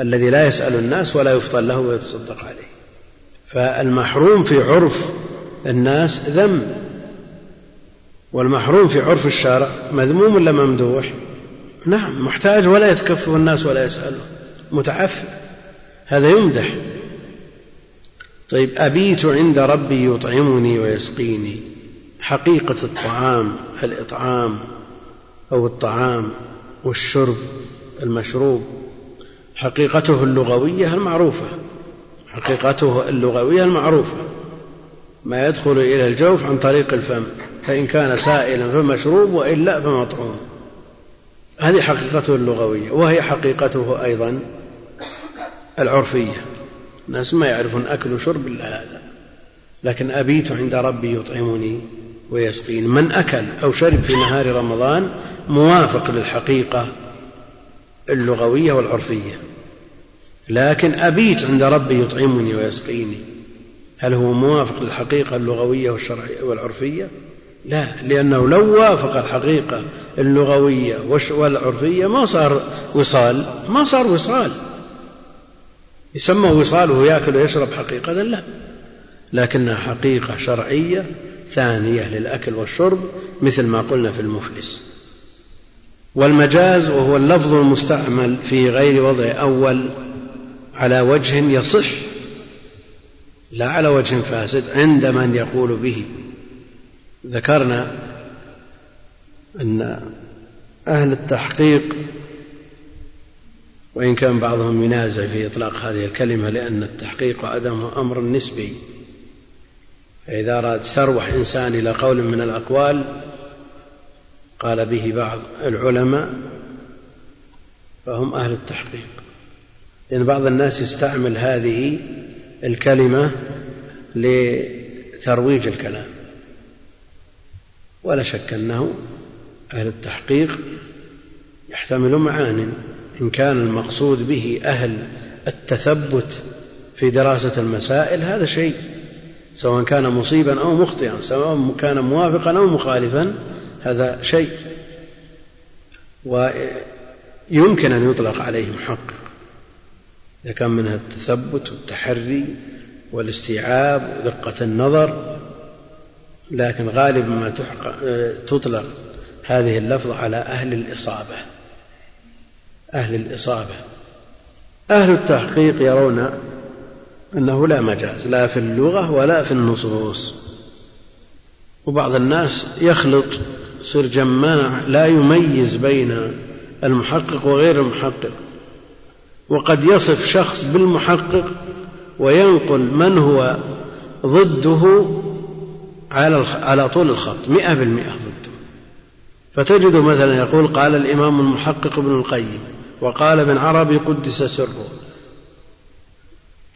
[SPEAKER 1] الذي لا يسأل الناس ولا يفطن له ويتصدق عليه. فالمحروم في عرف الناس ذم والمحروم في عرف الشارع مذموم ولا ممدوح؟ نعم محتاج ولا يتكفف الناس ولا يسأله متعفف هذا يمدح. طيب أبيت عند ربي يطعمني ويسقيني؟ حقيقة الطعام الإطعام أو الطعام والشرب المشروب حقيقته اللغوية المعروفة. حقيقته اللغوية المعروفة. ما يدخل إلى الجوف عن طريق الفم فإن كان سائلا فمشروب وإلا فمطعوم. هذه حقيقته اللغوية وهي حقيقته أيضا العرفية. الناس ما يعرفون أكل وشرب إلا هذا. لكن أبيت عند ربي يطعمني ويسقين من أكل أو شرب في نهار رمضان موافق للحقيقة اللغوية والعرفية. لكن أبيت عند ربي يطعمني ويسقيني. هل هو موافق للحقيقة اللغوية والشرعية والعرفية؟ لا لأنه لو وافق الحقيقة اللغوية والعرفية ما صار وصال ما صار وصال. يسمى وصال وهو يأكل ويشرب حقيقة لا. لكنها حقيقة شرعية ثانية للأكل والشرب مثل ما قلنا في المفلس. والمجاز وهو اللفظ المستعمل في غير وضع أول على وجه يصح لا على وجه فاسد عند من يقول به. ذكرنا أن أهل التحقيق وإن كان بعضهم ينازع في إطلاق هذه الكلمة لأن التحقيق وعدمه أمر نسبي. فإذا أراد استروح إنسان إلى قول من الأقوال قال به بعض العلماء فهم أهل التحقيق. لأن بعض الناس يستعمل هذه الكلمة لترويج الكلام. ولا شك أنه أهل التحقيق يحتمل معان. إن كان المقصود به أهل التثبت في دراسة المسائل هذا شيء سواء كان مصيبا أو مخطئا سواء كان موافقا أو مخالفا هذا شيء ويمكن أن يطلق عليه محقق إذا كان منها التثبت والتحري والاستيعاب ودقة النظر لكن غالبا ما تطلق هذه اللفظة على أهل الإصابة. أهل الإصابة. أهل التحقيق يرون أنه لا مجاز لا في اللغة ولا في النصوص. وبعض الناس يخلط يصير جماع لا يميز بين المحقق وغير المحقق وقد يصف شخص بالمحقق وينقل من هو ضده على على طول الخط مئة بالمئة ضده فتجد مثلا يقول قال الإمام المحقق ابن القيم وقال ابن عربي قدس سره.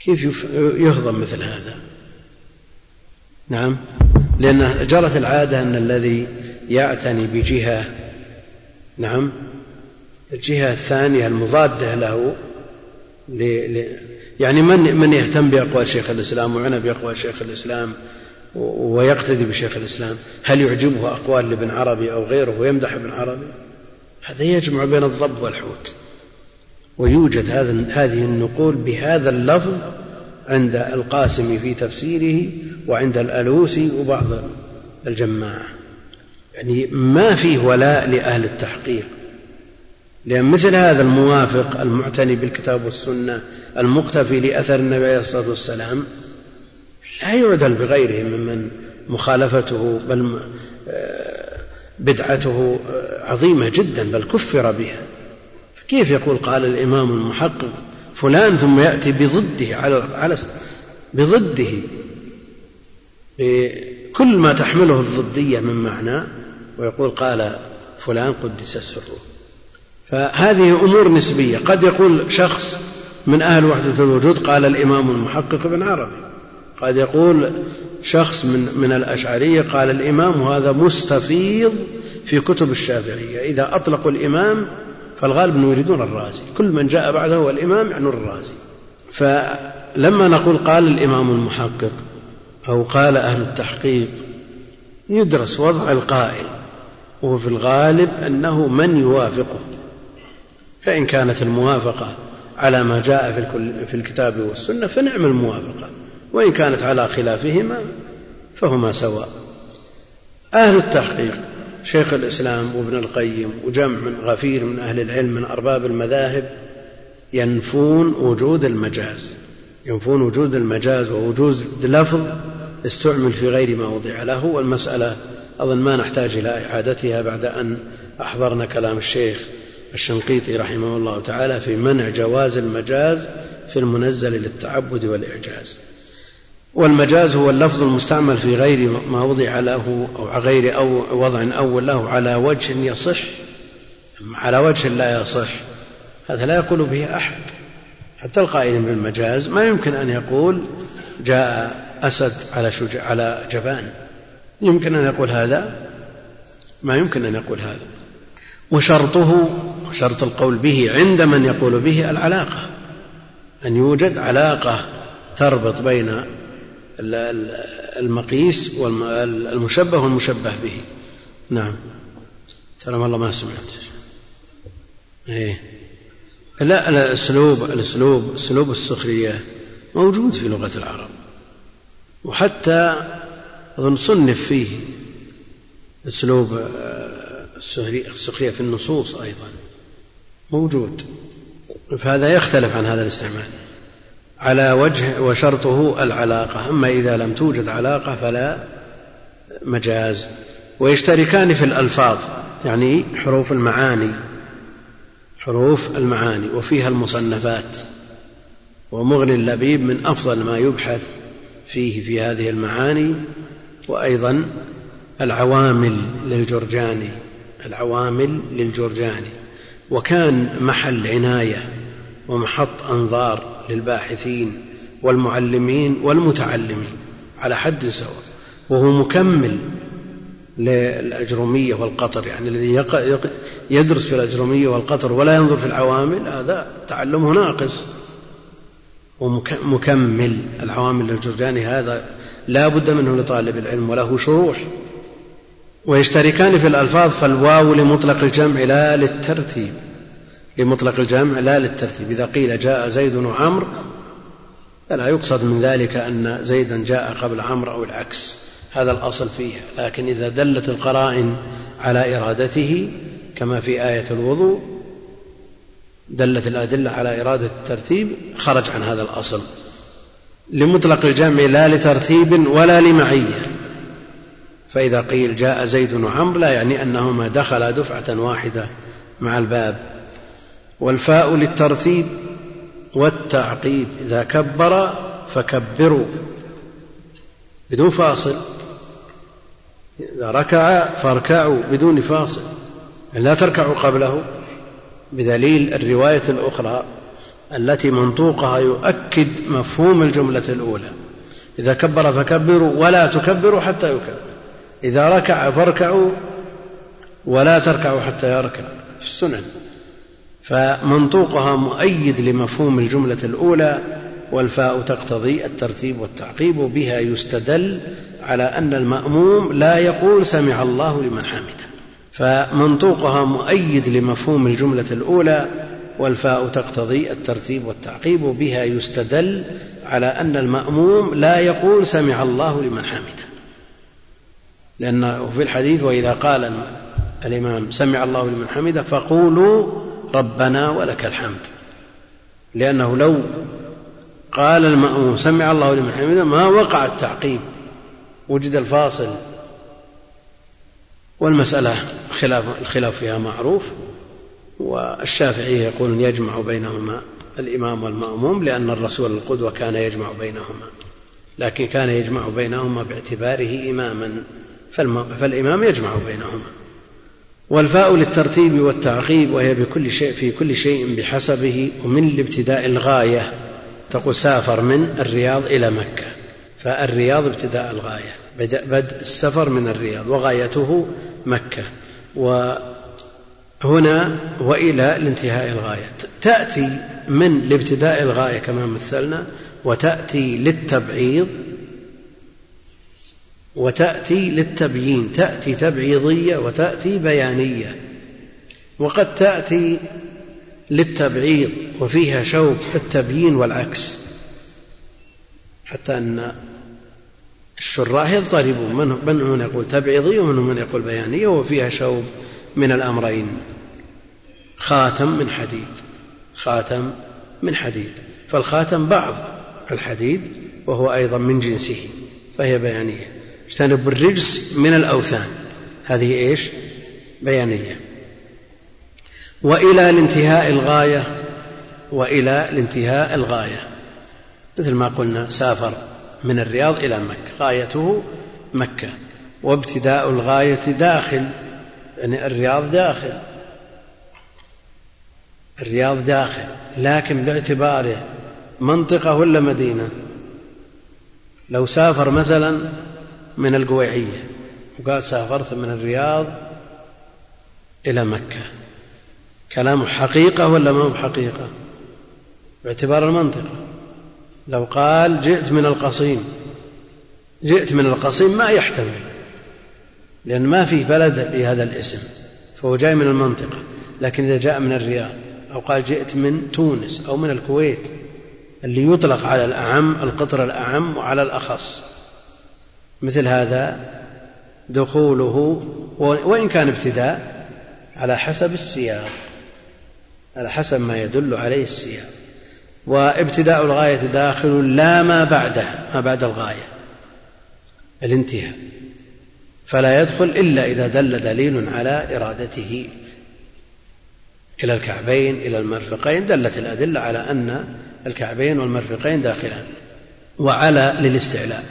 [SPEAKER 1] كيف يهضم مثل هذا؟ نعم لأن جرت العادة أن الذي يعتني بجهة نعم الجهة الثانية المضادة له يعني من من يهتم بأقوال شيخ الإسلام وعنى بأقوال شيخ الإسلام ويقتدي بشيخ الإسلام؟ هل يعجبه أقوال لابن عربي أو غيره ويمدح ابن عربي؟ هذا يجمع بين الضب والحوت ويوجد هذا هذه النقول بهذا اللفظ عند القاسم في تفسيره وعند الألوسي وبعض الجماعة. يعني ما فيه ولاء لأهل التحقيق. لأن مثل هذا الموافق المعتني بالكتاب والسنة المقتفي لأثر النبي عليه الصلاة والسلام لا يعدل بغيره ممن مخالفته بل آه، بدعته آه، عظيمة جدا بل كفر بها. كيف يقول قال الإمام المحقق فلان ثم يأتي بضده على على بضده؟ بكل ما تحمله الضدية من معنى ويقول قال فلان قدس سره فهذه أمور نسبية. قد يقول شخص من أهل وحدة الوجود قال الإمام المحقق ابن عربي. قد يقول شخص من من الأشعرية قال الإمام هذا مستفيض في كتب الشافعية. إذا أطلقوا الإمام فالغالب أنه يريدون الرازي. كل من جاء بعده هو الإمام يعني الرازي. فلما نقول قال الإمام المحقق أو قال أهل التحقيق يدرس وضع القائل. وفي الغالب أنه من يوافقه فإن كانت الموافقة على ما جاء في الكتاب والسنة فنعم الموافقة وإن كانت على خلافهما فهما سواء. أهل التحقيق شيخ الإسلام وابن القيم وجمع من غفير من أهل العلم من أرباب المذاهب ينفون وجود المجاز ينفون وجود المجاز ووجود لفظ استعمل في غير ما وضع له والمسألة أظن ما نحتاج إلى إعادتها بعد أن أحضرنا كلام الشيخ الشنقيطي رحمه الله تعالى في منع جواز المجاز في المنزل للتعبد والإعجاز. والمجاز هو اللفظ المستعمل في غير ما وضع له أو غير أو وضع أول له على وجه يصح. على وجه لا يصح. هذا لا يقول به أحد. حتى القائل بالمجاز ما يمكن أن يقول جاء أسد على على جبان. يمكن أن يقول هذا؟ ما يمكن أن يقول هذا. وشرطه شرط القول به عند من يقول به العلاقة. أن يوجد علاقة تربط بين المقيس والمشبه والمشبه به. نعم. ترى والله ما سمعت. إيه. لا الأسلوب الأسلوب أسلوب السخرية موجود في لغة العرب. وحتى اظن صنف فيه أسلوب آه، السخرية في النصوص أيضا. موجود. فهذا يختلف عن هذا الاستعمال. على وجه وشرطه العلاقة. أما إذا لم توجد علاقة فلا مجاز. ويشتركان في الألفاظ يعني حروف المعاني. حروف المعاني. وفيها المصنفات. ومغني اللبيب من أفضل ما يبحث فيه في هذه المعاني. وأيضا العوامل للجرجاني العوامل للجرجاني. وكان محل عناية ومحط أنظار للباحثين والمعلمين والمتعلمين على حد سواء وهو مكمل للأجرمية والقطر يعني الذي يدرس في الأجرمية والقطر ولا ينظر في العوامل هذا تعلمه ناقص. ومكمل العوامل للجرجاني هذا لا بد منه لطالب العلم وله شروح. ويشتركان في الألفاظ فالواو لمطلق الجمع لا للترتيب. لمطلق الجمع لا للترتيب. إذا قيل جاء زيد وعمر فلا يقصد من ذلك أن زيدا جاء قبل عمرو أو العكس. هذا الأصل فيها. لكن إذا دلت القرائن على إرادته كما في آية الوضوء دلت الأدلة على إرادة الترتيب خرج عن هذا الأصل. لمطلق الجمع لا لترتيب ولا لمعية. فإذا قيل جاء زيد وعمر لا يعني أنهما دخلا دفعة واحدة مع الباب. والفاء للترتيب والتعقيب إذا كبر فكبروا بدون فاصل. إذا ركع فاركعوا بدون فاصل لا تركعوا قبله. بدليل الرواية الأخرى. التي منطوقها يؤكد مفهوم الجملة الأولى. إذا كبر فكبروا ولا تكبروا حتى يكبر. إذا ركع فاركعوا ولا تركعوا حتى يركع. في السنن. فمنطوقها مؤيد لمفهوم الجملة الأولى والفاء تقتضي الترتيب والتعقيب بها يستدل على أن المأموم لا يقول سمع الله لمن حمده. فمنطوقها مؤيد لمفهوم الجملة الأولى والفاء تقتضي الترتيب والتعقيب بها يستدل على أن المأموم لا يقول سمع الله لمن حمده. لأنه في الحديث وإذا قال الإمام سمع الله لمن حمده فقولوا ربنا ولك الحمد. لأنه لو قال المأموم سمع الله لمن حمده ما وقع التعقيب. وجد الفاصل والمسألة خلاف الخلاف فيها معروف. والشافعي يقول يجمع بينهما الإمام والمأموم لأن الرسول القدوة كان يجمع بينهما لكن كان يجمع بينهما باعتباره إماما فالإمام يجمع بينهما. والفاء للترتيب والتعقيب وهي بكل شيء في كل شيء بحسبه ومن الابتداء الغاية تقول سافر من الرياض إلى مكة. فالرياض ابتداء الغاية بدء, بدء السفر من الرياض وغايته مكة. وهنا وإلى لانتهاء الغاية. تأتي من لابتداء الغاية كما مثلنا وتأتي للتبعيض وتأتي للتبيين تأتي تبعيضية وتأتي بيانية. وقد تأتي للتبعيض وفيها شوق التبيين والعكس. حتى أن الشراح يضطربون. من من يقول تبعيضية ومنهم من يقول بيانية وفيها شوب من الأمرين. خاتم من حديد. خاتم من حديد. فالخاتم بعض الحديد وهو أيضا من جنسه فهي بيانية. اجتنبوا الرجس من الأوثان. هذه إيش؟ بيانية. وإلى الانتهاء الغاية وإلى الانتهاء الغاية. مثل ما قلنا سافر من الرياض إلى مكة. غايته مكة. وابتداء الغاية داخل يعني الرياض داخل. الرياض داخل لكن باعتباره منطقة ولا مدينة. لو سافر مثلا من القويعية وقال سافرت من الرياض إلى مكة كلامه حقيقة ولا ما هو حقيقة باعتبار المنطقة. لو قال جئت من القصيم جئت من القصيم ما يحتمل لأن ما في بلد بهذا الاسم فهو جاي من المنطقة لكن إذا جاء من الرياض. أو قال جئت من تونس أو من الكويت اللي يطلق على الأعم القطر الأعم وعلى الأخص. مثل هذا دخوله وإن كان ابتداء على حسب السياق على حسب ما يدل عليه السياق. وابتداء الغاية داخل لا ما بعدها ما بعد الغاية الانتهاء. فلا يدخل إلا إذا دل دليل على إرادته. إلى الكعبين إلى المرفقين دلت الأدلة على أن الكعبين والمرفقين داخلان وعلى للاستعلاء.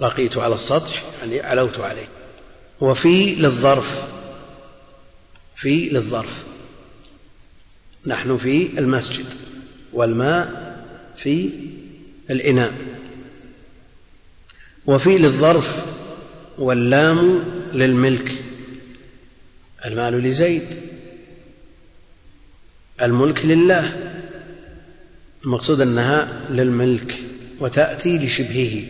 [SPEAKER 1] رقيت على السطح يعني علوت عليه. وفي للظرف في للظرف. نحن في المسجد والماء في الإناء. وفي للظرف واللام للملك. المال لزيد. الملك لله. المقصود أنها للملك وتأتي لشبهه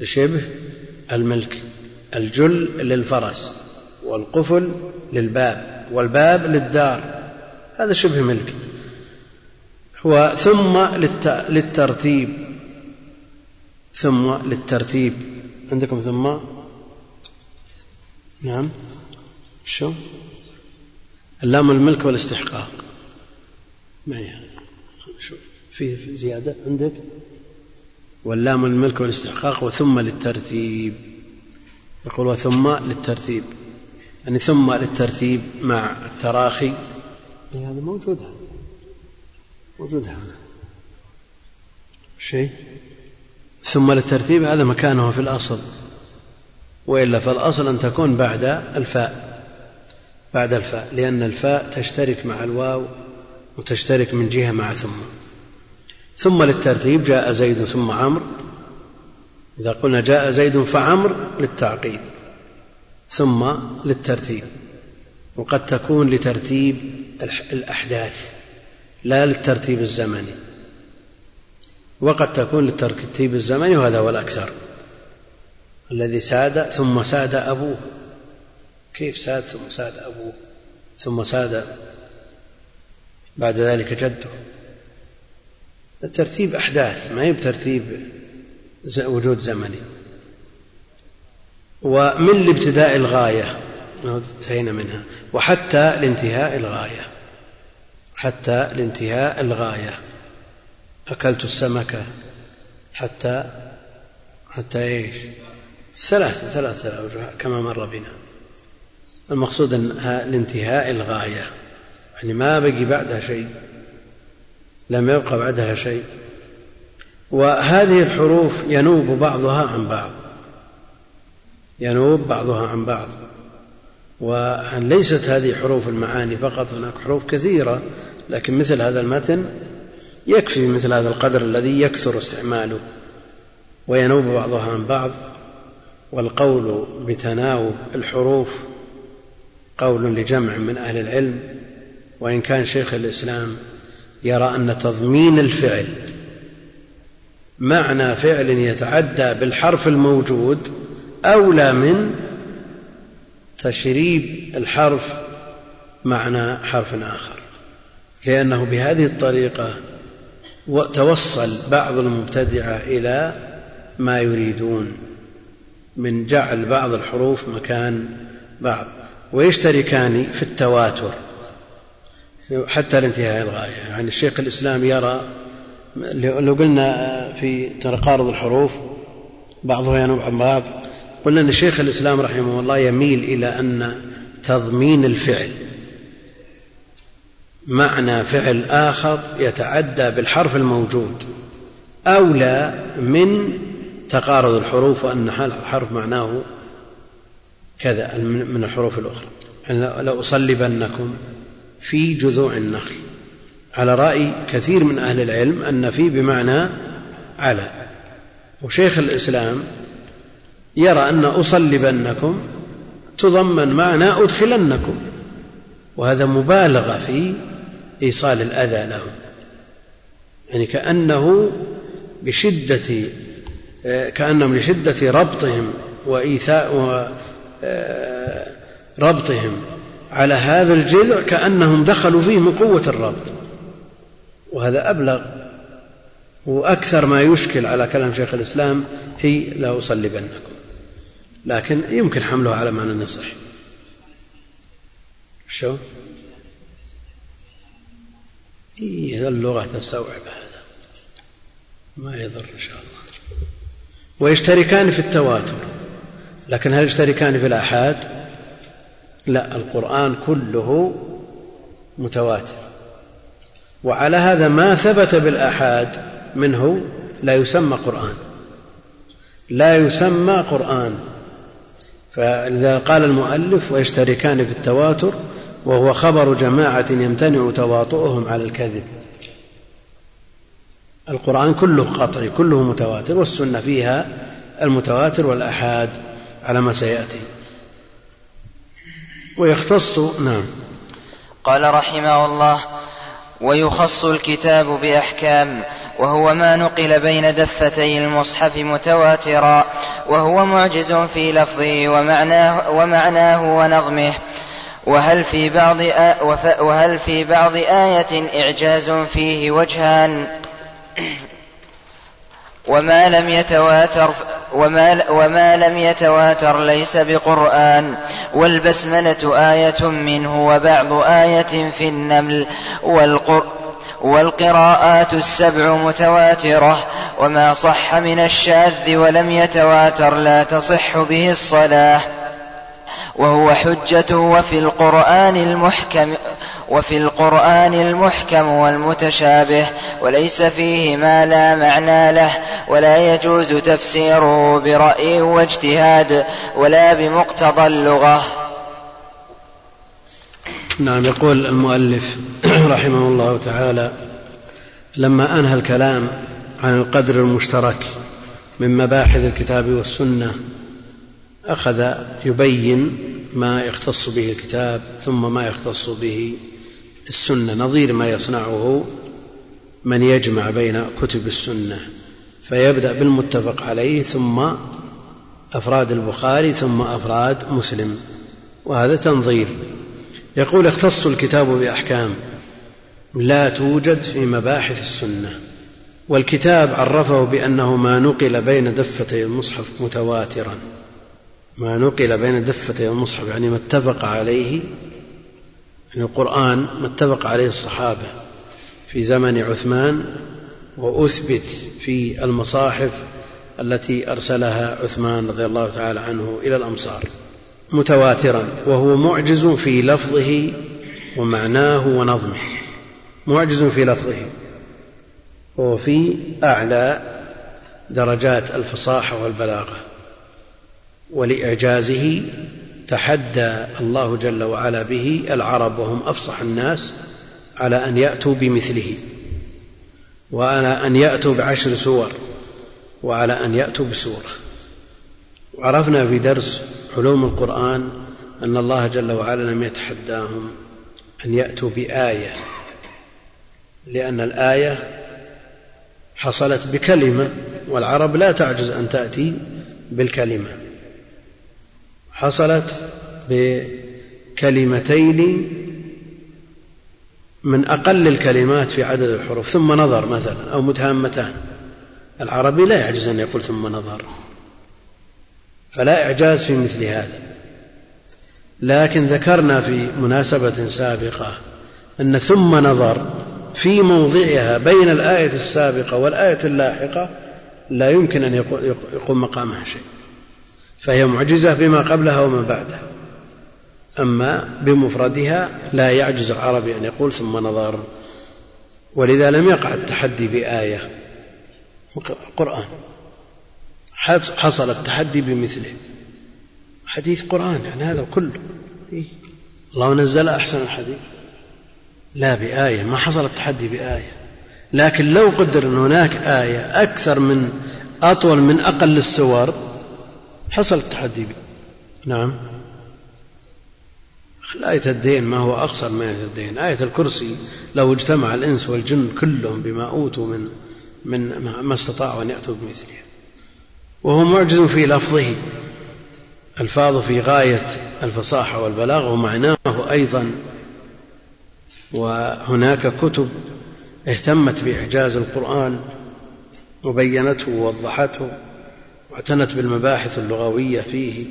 [SPEAKER 1] لشبه الملك. الجل للفرس والقفل للباب والباب للدار. هذا شبه ملك. وثم للترتيب. ثم للترتيب. عندكم ثم؟ نعم. شو؟ اللام الملك والاستحقاق. معي شو في زيادة عندك؟ واللام الملك والاستحقاق وثم للترتيب. يقول وثم للترتيب. يعني ثم للترتيب مع التراخي. هذا موجود هذا. موجود هذا. شيء؟ ثم للترتيب هذا مكانه في الأصل. وإلا فالأصل أن تكون بعد الفاء. بعد الفاء لأن الفاء تشترك مع الواو وتشترك من جهة مع ثم. ثم للترتيب جاء زيد ثم عمرو. إذا قلنا جاء زيد فعمر للتعقيب ثم للترتيب. وقد تكون لترتيب الأحداث لا للترتيب الزمني. وقد تكون للترتيب الزمني وهذا هو الأكثر. الذي ساد ثم ساد أبوه. كيف ساد ثم ساد أبوه؟ ثم ساد بعد ذلك جده. الترتيب أحداث ما هي بترتيب وجود زمني. ومن لابتداء الغاية انتهينا منها. وحتى لانتهاء الغاية. حتى لانتهاء الغاية. أكلت السمكة حتى حتى إيش؟ ثلاثة أوجه كما مر بنا. المقصود أنها لانتهاء الغاية. يعني ما بقي بعدها شيء. لم يبقى بعدها شيء. وهذه الحروف ينوب بعضها عن بعض. ينوب بعضها عن بعض. وليست هذه حروف المعاني فقط هناك حروف كثيرة لكن مثل هذا المتن يكفي مثل هذا القدر الذي يكثر استعماله. وينوب بعضها عن بعض. والقول بتناوب الحروف قول لجمع من أهل العلم. وإن كان شيخ الإسلام يرى أن تضمين الفعل معنى فعل يتعدى بالحرف الموجود أولى من تشريب الحرف معنى حرف آخر لأنه بهذه الطريقة توصل بعض المبتدعة إلى ما يريدون من جعل بعض الحروف مكان بعض ويشتركان في التواتر. حتى لانتهاء الغاية. يعني الشيخ الإسلام يرى لو قلنا في تقارض الحروف بعضها ينوب عن بعض قلنا أن شيخ الإسلام رحمه الله يميل إلى أن تضمين الفعل معنى فعل آخر يتعدى بالحرف الموجود أولى من تقارض الحروف وأن الحرف معناه كذا من الحروف الأخرى. يعني لو أصلبنكم في جذوع النخل. على رأي كثير من أهل العلم أن في بمعنى على. وشيخ الإسلام يرى أن أصلبنكم تضمن معنى أدخلنكم. وهذا مبالغة في إيصال الأذى لهم. يعني كأنه بشدة كأنهم لشدة ربطهم وإيثاء ربطهم. على هذا الجذع كأنهم دخلوا فيه من قوة الربط وهذا أبلغ وأكثر ما يشكل على كلام شيخ الإسلام هي لأصلبنكم لكن يمكن حمله على معنى يصح شو؟ إيه اللغة تستوعب هذا. ما يضر إن شاء الله. ويشتركان في التواتر. لكن هل يشتركان في الآحاد؟ لا القرآن كله متواتر. وعلى هذا ما ثبت بالآحاد منه لا يسمى قرآن. لا يسمى قرآن. فإذا قال المؤلف ويشتركان في التواتر وهو خبر جماعة يمتنع تواطؤهم على الكذب. القرآن كله قطعي كله متواتر والسنة فيها المتواتر والآحاد على ما سيأتي. ويختص نعم.
[SPEAKER 2] قال رحمه الله ويخص الكتاب بأحكام وهو ما نقل بين دفتي المصحف متواترا وهو معجز في لفظه ومعناه, ومعناه ونظمه. وهل في بعض وهل في بعض آية إعجاز فيه وجهان؟ وما لم يتواتر وما, وما لم يتواتر ليس بقرآن والبسملة آية منه وبعض آية في النمل والقر والقراءات السبع متواترة وما صح من الشاذ ولم يتواتر لا تصح به الصلاة. وهو حجة وفي القرآن المحكم وفي القرآن المحكم والمتشابه وليس فيه ما لا معنى له ولا يجوز تفسيره برأي واجتهاد ولا بمقتضى اللغة.
[SPEAKER 1] نعم يقول المؤلف رحمه الله تعالى لما أنهى الكلام عن القدر المشترك من مباحث الكتاب والسنة أخذ يبين ما يختص به الكتاب ثم ما يختص به السنة نظير ما يصنعه من يجمع بين كتب السنة فيبدأ بالمتفق عليه ثم أفراد البخاري ثم أفراد مسلم وهذا تنظير. يقول اختص الكتاب بأحكام لا توجد في مباحث السنة والكتاب عرفه بأنه ما نقل بين دفتي المصحف متواترا. ما نقل بين دفتي المصحف يعني ما اتفق عليه يعني القرآن ما اتفق عليه الصحابة في زمن عثمان وأثبت في المصاحف التي أرسلها عثمان رضي الله تعالى عنه إلى الأمصار متواترا وهو معجز في لفظه ومعناه ونظمه. معجز في لفظه وهو في أعلى درجات الفصاحة والبلاغة. ولإعجازه تحدى الله جل وعلا به العرب وهم أفصح الناس على أن يأتوا بمثله وعلى أن يأتوا بعشر سور وعلى أن يأتوا بسورة وعرفنا في درس علوم القرآن أن الله جل وعلا لم يتحداهم أن يأتوا بآية لأن الآية حصلت بكلمة والعرب لا تعجز أن تأتي بالكلمة. حصلت بكلمتين من أقل الكلمات في عدد الحروف ثم نظر مثلا أو متهامتان. العربي لا يعجز أن يقول ثم نظر فلا إعجاز في مثل هذا. لكن ذكرنا في مناسبة سابقة أن ثم نظر في موضعها بين الآية السابقة والآية اللاحقة لا يمكن أن يقوم مقامها شيء. فهي معجزة بما قبلها وما بعدها. أما بمفردها لا يعجز العربي أن يقول ثم نظر. ولذا لم يقع التحدي بآية قرآن. حصل التحدي بمثله. حديث قرآن يعني هذا كله؟ الله نزل أحسن الحديث. لا بآية ما حصل التحدي بآية. لكن لو قدر أن هناك آية أكثر من أطول من أقل السور حصل التحدي به نعم. آية الدين ما هو أقصر من آية الدين. آية الكرسي لو اجتمع الإنس والجن كلهم بما أوتوا من من ما استطاعوا أن يأتوا بمثلها وهو معجز في لفظه ألفاظ في غاية الفصاحة والبلاغة ومعناه أيضا. وهناك كتب اهتمت بإعجاز القرآن وبينته ووضحته. واعتنت بالمباحث اللغوية فيه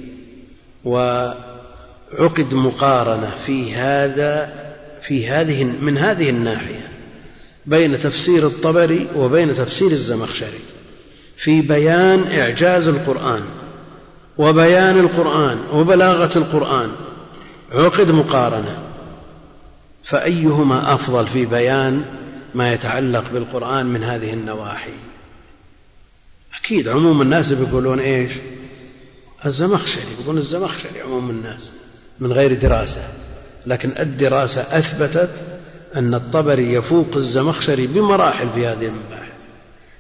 [SPEAKER 1] وعقد مقارنة في هذا في هذه من هذه الناحية بين تفسير الطبري وبين تفسير الزمخشري في بيان إعجاز القرآن وبيان القرآن وبلاغة القرآن. عقد مقارنة. فأيهما أفضل في بيان ما يتعلق بالقرآن من هذه النواحي؟ أكيد عموم الناس بيقولون إيش؟ الزمخشري بيقولون الزمخشري عموم الناس من غير دراسة. لكن الدراسة أثبتت أن الطبري يفوق الزمخشري بمراحل في هذه المباحث.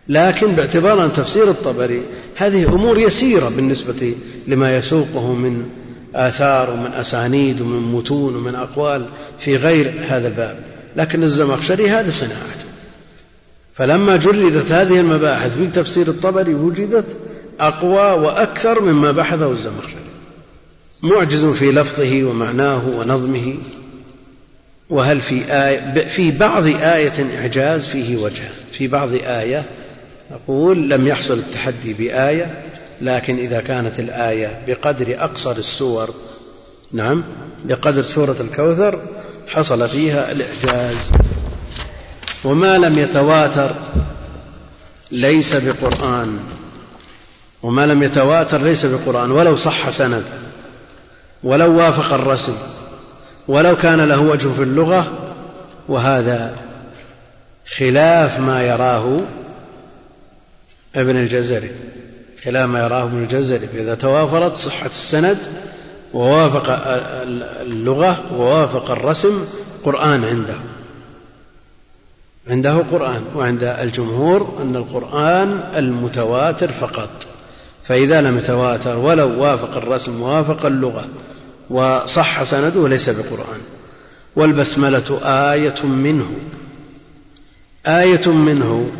[SPEAKER 1] لكن باعتبار أن تفسير الطبري هذه أمور يسيرة بالنسبة لما يسوقه من آثار ومن أسانيد ومن متون ومن أقوال في غير هذا الباب. لكن الزمخشري هذا صناعته. فلما جردت هذه المباحث في تفسير الطبري وجدت أقوى وأكثر مما بحثه الزمخشري. معجز في لفظه ومعناه ونظمه. وهل في آية في بعض آية إعجاز فيه وجه. في بعض آية نقول لم يحصل التحدي بآية لكن إذا كانت الآية بقدر أقصر السور نعم بقدر سورة الكوثر حصل فيها الإعجاز. وما لم يتواتر ليس بقرآن. وما لم يتواتر ليس بقرآن ولو صح سند ولو وافق الرسم ولو كان له وجه في اللغة وهذا خلاف ما يراه ابن الجزري. خلاف ما يراه ابن الجزري. فإذا توافرت صحة السند ووافق اللغة ووافق الرسم قرآن عنده. عنده قرآن وعند الجمهور أن القرآن المتواتر فقط. فإذا لم يتواتر ولو وافق الرسم ووافق اللغة وصح سنده ليس بقرآن. والبسملة آية منه. آية منه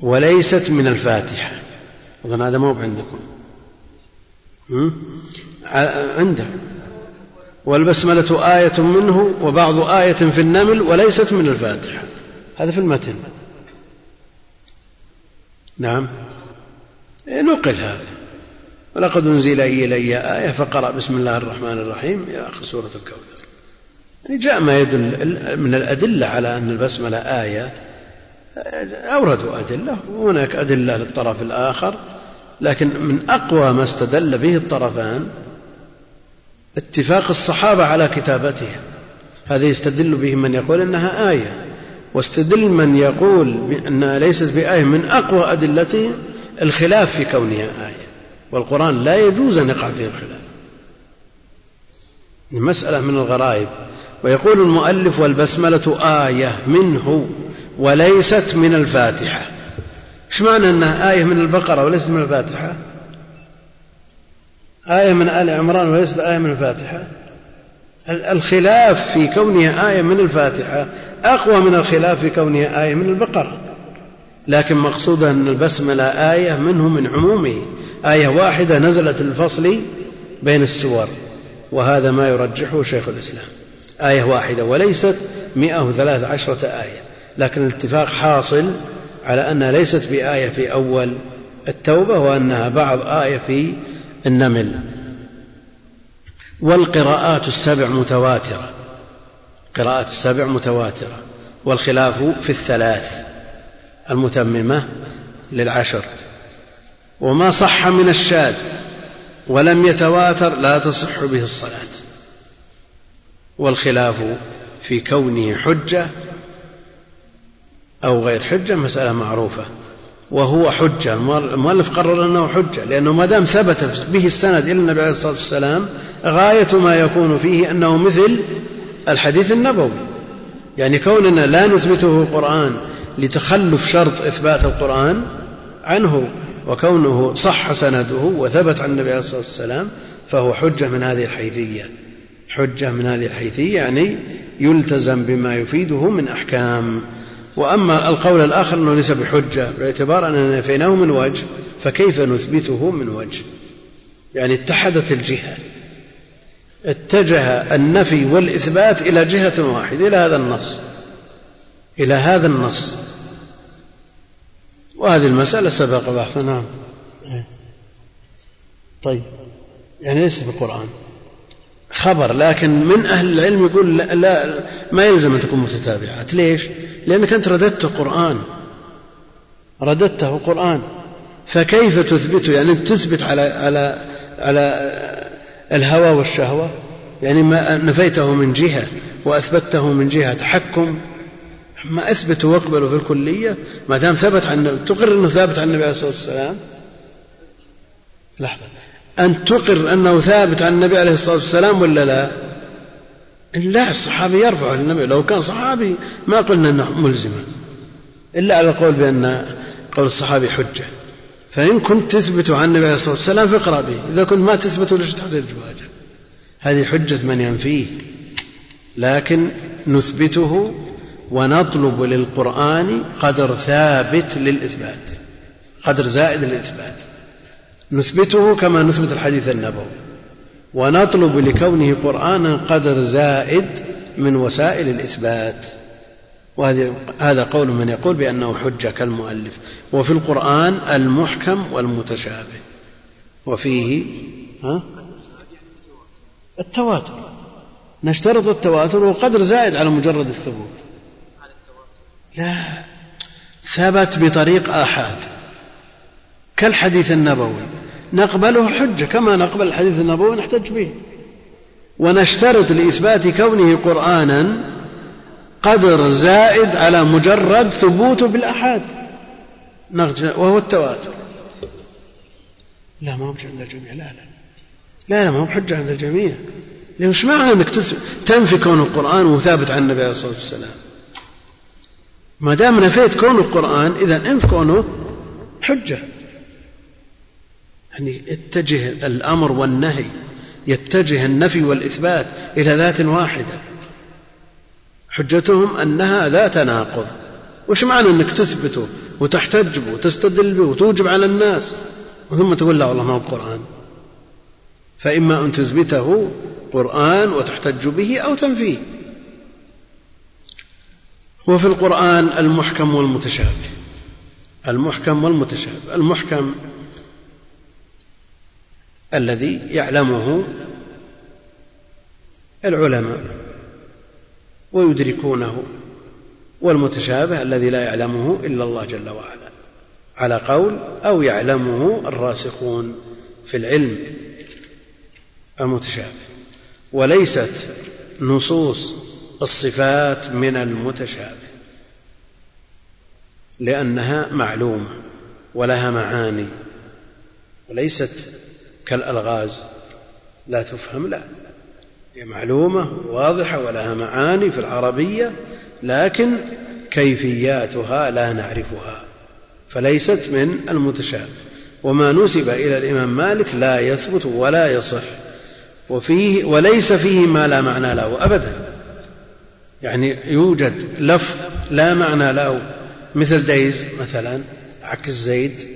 [SPEAKER 1] وليست من الفاتحة. أظن هذا مو عندكم. عنده. والبسملة آية منه وبعض آية في النمل وليست من الفاتحة. هذا في المتن. نعم. نقل هذا. ولقد أنزل إلي آية فقرأ بسم الله الرحمن الرحيم إلى آخر سورة الكوثر. يعني جاء ما يدل من الأدلة على أن البسملة آية. أوردوا أدلة وهناك أدلة للطرف الآخر لكن من أقوى ما استدل به الطرفان اتفاق الصحابة على كتابتها هذا يستدل به من يقول إنها آية واستدل من يقول بأنها ليست بآية من أقوى أدلته الخلاف في كونها آية. والقرآن لا يجوز أن يقع فيه الخلاف. مسألة من الغرائب. ويقول المؤلف والبسملة آية منه وليست من الفاتحة. إيش معنى أنها آية من البقرة وليست من الفاتحة؟ آية من آل عمران وليست آية من الفاتحة. الخلاف في كونها آية من الفاتحة أقوى من الخلاف في كونها آية من البقرة لكن مقصودها أن البسملة آية منه من عمومه. آية واحدة نزلت الفصل بين السور وهذا ما يرجحه شيخ الإسلام. آية واحدة وليست مئة وثلاث عشرة آية. لكن الاتفاق حاصل على أنها ليست بآية في أول التوبة وأنها بعض آية في النمل. والقراءات السبع متواترة. قراءات السبع متواترة. والخلاف في الثلاث. المتممة للعشر. وما صح من الشاذ. ولم يتواتر لا تصح به الصلاة. والخلاف في كونه حجة أو غير حجة مسألة معروفة. وهو حجة. المؤلف قرر أنه حجة لأنه ما دام ثبت به السند إلى النبي عليه الصلاة والسلام غاية ما يكون فيه أنه مثل الحديث النبوي. يعني كوننا لا نثبته قرآن لتخلف شرط إثبات القرآن عنه وكونه صح سنده وثبت عن النبي عليه الصلاة والسلام فهو حجة من هذه الحيثية. حجة من هذه الحيثية يعني يلتزم بما يفيده من أحكام. وأما القول الآخر أنه ليس بحجة باعتبار أننا نفيناه من وجه فكيف نثبته من وجه؟ يعني اتحدت الجهة اتجه النفي والإثبات إلى جهة واحدة إلى هذا النص إلى هذا النص. وهذه المسألة سبق بحثنا. نعم طيب يعني ليس بالقرآن. خبر لكن من أهل العلم يقول لا, لا ما يلزم أن تكون متتابعات. ليش؟ لأنك أنت رددت قرآن. رددته قرآن. فكيف تثبته يعني تثبت على على على الهوى والشهوة؟ يعني ما نفيته من جهة وأثبته من جهة تحكم. ما أثبته واقبله في الكلية؟ ما دام ثبت عن تقر أنه ثابت عن النبي عليه الصلاة والسلام. لحظة. أن تقر أنه ثابت عن النبي عليه الصلاة والسلام ولا لا؟ لا الصحابي يرفع النبي لو كان صحابي ما قلنا أنه ملزما إلا على القول بأن قول الصحابي حجة. فإن كنت تثبت عن النبي عليه الصلاة والسلام فاقرأ به. إذا كنت ما تثبت ليش تحتاج واجب هذه حجة من ينفيه. لكن نثبته ونطلب للقرآن قدر ثابت للإثبات قدر زائد للإثبات. نثبته كما نثبت الحديث النبوي. ونطلب لكونه قرآنا قدر زائد من وسائل الإثبات. وهذا هذا قول من يقول بأنه حجة كالمؤلف. وفي القرآن المحكم والمتشابه. وفيه ها؟ التواتر. نشترط التواتر وقدر زائد على مجرد الثبوت. لا. ثبت بطريق آحاد. كالحديث النبوي. نقبله حجة كما نقبل الحديث النبوي ونحتج به. ونشترط لإثبات كونه قرآنا قدر زائد على مجرد ثبوته بالآحاد. وهو التواتر. لا ما هو عند الجميع. لا لا. لا لا ما هو بحجة عند الجميع. لأن إيش معنى إنك تنفي كون القرآن وثابت عن النبي عليه الصلاة والسلام؟ ما دام نفيت كون القرآن إذا انف كونه حجة. يعني اتجه الأمر والنهي يتجه النفي والإثبات إلى ذات واحدة. حجتهم أنها لا تناقض وش معنى أنك تثبته وتحتج به وتستدل به وتوجب على الناس؟ ثم تقول لا والله ما هو القرآن فإما أن تثبته قرآن وتحتج به أو تنفيه. وفي القرآن المحكم والمتشابه. المحكم والمتشابه. المحكم الذي يعلمه العلماء ويدركونه والمتشابه الذي لا يعلمه إلا الله جل وعلا. على قول أو يعلمه الراسخون في العلم المتشابه. وليست نصوص الصفات من المتشابه. لأنها معلومة ولها معاني. وليست كالألغاز. لا تفهم لا. هي معلومة واضحة ولها معاني في العربية لكن كيفياتها لا نعرفها فليست من المتشابه. وما نسب إلى الإمام مالك لا يثبت ولا يصح وفيه وليس فيه ما لا معنى له أبدا. يعني يوجد لفظ لا معنى له مثل ديز مثلا عكس زيد.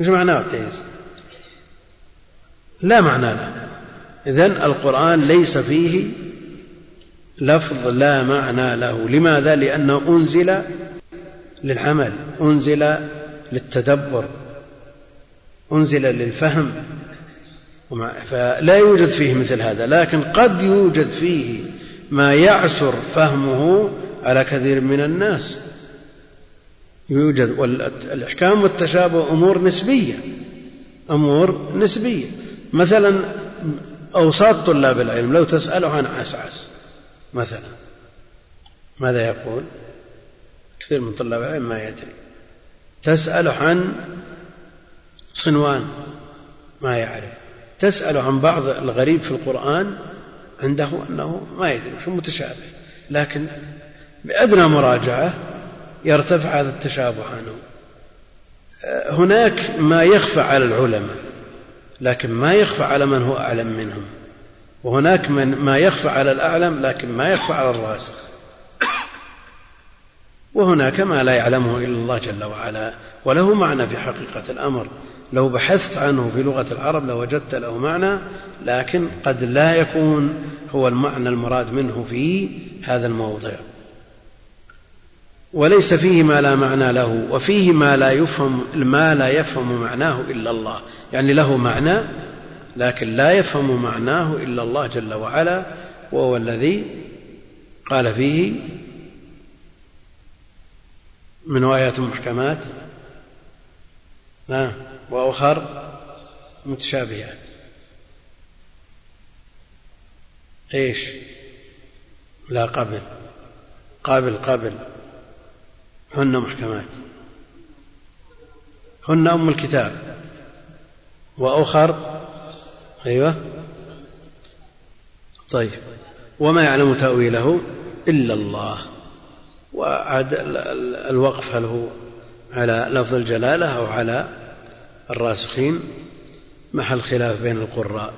[SPEAKER 1] مش معناه ديز لا معنى له. إذن القرآن ليس فيه لفظ لا معنى له. لماذا؟ لأنه أنزل للعمل أنزل للتدبر أنزل للفهم. فلا يوجد فيه مثل هذا لكن قد يوجد فيه ما يعسر فهمه على كثير من الناس. يوجد والإحكام والتشابه أمور نسبية أمور نسبية. مثلا أوساط طلاب العلم لو تسأله عن عسعس مثلا ماذا يقول؟ كثير من طلاب العلم ما يدري. تسأله عن صنوان ما يعرف. تسأل عن بعض الغريب في القرآن عنده أنه ما يدري شو متشابه. لكن بأدنى مراجعة يرتفع هذا التشابه عنه. هناك ما يخفى على العلماء. لكن ما يخفى على من هو أعلم منهم. وهناك من ما يخفى على الأعلم لكن ما يخفى على الراسخ وهناك ما لا يعلمه إلا الله جل وعلا. وله معنى في حقيقة الأمر. لو بحثت عنه في لغة العرب لوجدت له معنى لكن قد لا يكون هو المعنى المراد منه في هذا الموضع. وليس فيه ما لا معنى له وفيه ما لا يفهم ما لا يفهم معناه إلا الله. يعني له معنى لكن لا يفهم معناه إلا الله جل وعلا وهو الذي قال فيه من آيات محكمات نعم وأخر متشابهات. إيش؟ لا قبل قابل قبل هن محكمات. هن أم الكتاب. وأخر أيوة. طيب. وما يعلم تأويله إلا الله. وعاد الوقف هل هو على لفظ الجلالة أو على الراسخين؟ محل خلاف بين القراء؟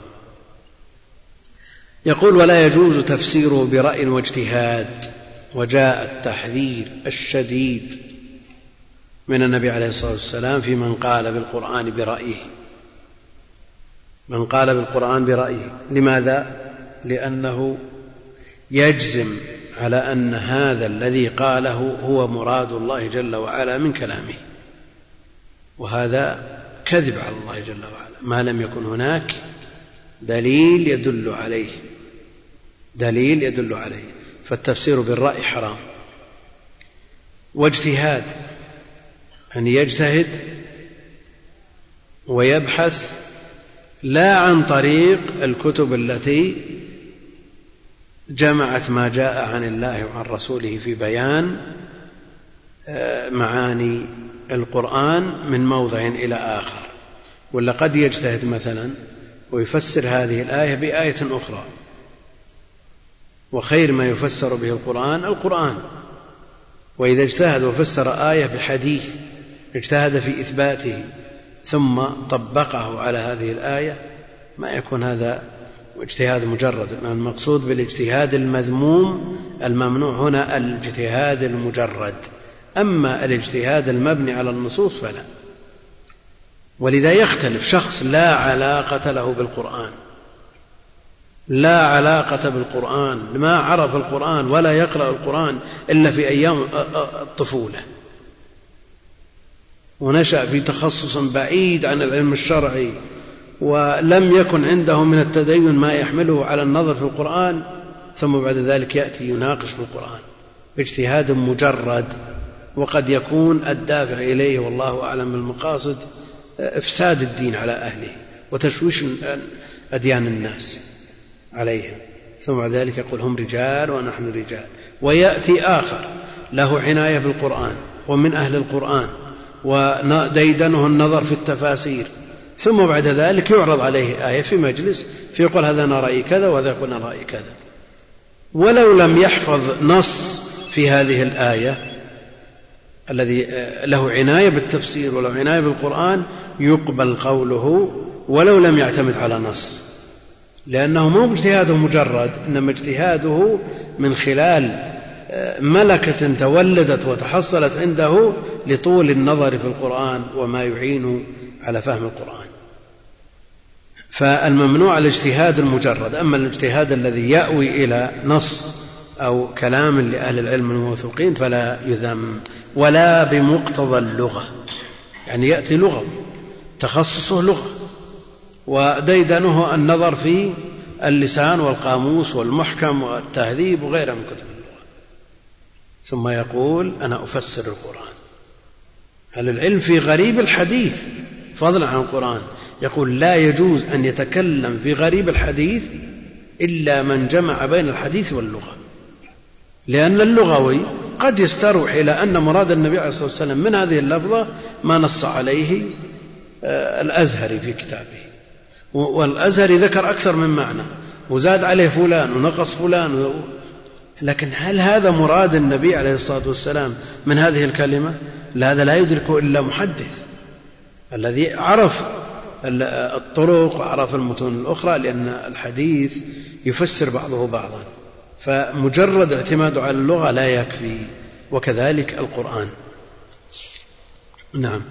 [SPEAKER 1] يقول ولا يجوز تفسيره برأي واجتهاد. وجاء التحذير الشديد من النبي عليه الصلاة والسلام في من قال بالقرآن برأيه. من قال بالقرآن برأيه. لماذا؟ لأنه يجزم على أن هذا الذي قاله هو مراد الله جل وعلا من كلامه. وهذا كذب على الله جل وعلا. ما لم يكن هناك دليل يدل عليه. دليل يدل عليه. فالتفسير بالرأي حرام. واجتهاد أن يجتهد ويبحث لا عن طريق الكتب التي جمعت ما جاء عن الله وعن رسوله في بيان آه، معاني القرآن من موضع إلى آخر. ولا قد يجتهد مثلا ويفسر هذه الآية بآية أخرى. وخير ما يفسر به القرآن القرآن. وإذا اجتهد وفسر آية بحديث اجتهد في إثباته ثم طبقه على هذه الآية ما يكون هذا اجتهاد مجرد. المقصود بالاجتهاد المذموم الممنوع هنا الاجتهاد المجرد. أما الاجتهاد المبني على النصوص فلا. ولذا يختلف شخص لا علاقة له بالقرآن. لا علاقة بالقرآن ما عرف القرآن ولا يقرأ القرآن إلا في أيام الطفولة. ونشأ في تخصص بعيد عن العلم الشرعي ولم يكن عنده من التدين ما يحمله على النظر في القرآن ثم بعد ذلك يأتي يناقش في القرآن باجتهاد مجرد وقد يكون الدافع إليه والله أعلم بالمقاصد إفساد الدين على أهله وتشويش أديان الناس. عليهم. ثم بعد ذلك يقول هم رجال ونحن رجال. ويأتي آخر له عناية بالقرآن ومن أهل القرآن وديدنه النظر في التفاسير. ثم بعد ذلك يعرض عليه آية في مجلس فيقول هذا أنا رأيي كذا وهذا يقول أنا رأيي كذا. ولو لم يحفظ نص في هذه الآية الذي له عناية بالتفسير ولو عناية بالقرآن يقبل قوله ولو لم يعتمد على نص. لأنه مو اجتهاده مجرد إنما اجتهاده من خلال ملكة تولدت وتحصلت عنده لطول النظر في القرآن وما يعين على فهم القرآن. فالممنوع الاجتهاد المجرد أما الاجتهاد الذي يأوي إلى نص أو كلام لأهل العلم الموثوقين فلا يذم ولا بمقتضى اللغة. يعني يأتي لغة تخصصه لغة. وديدنه النظر في اللسان والقاموس والمحكم والتهذيب وغيرها من كتب اللغة ثم يقول أنا أفسر القرآن. هل العلم في غريب الحديث؟ فضلا عن القرآن. يقول لا يجوز أن يتكلم في غريب الحديث إلا من جمع بين الحديث واللغة. لأن اللغوي قد يستروح إلى أن مراد النبي عليه الصلاة والسلام من هذه اللفظة ما نص عليه آه، الأزهري في كتابه. والأزهري ذكر أكثر من معنى وزاد عليه فلان ونقص فلان لكن هل هذا مراد النبي عليه الصلاة والسلام من هذه الكلمة؟ هذا لا يدركه إلا محدث الذي عرف الطرق وعرف المتون الأخرى لأن الحديث يفسر بعضه بعضا فمجرد اعتماده على اللغة لا يكفي وكذلك القرآن. نعم.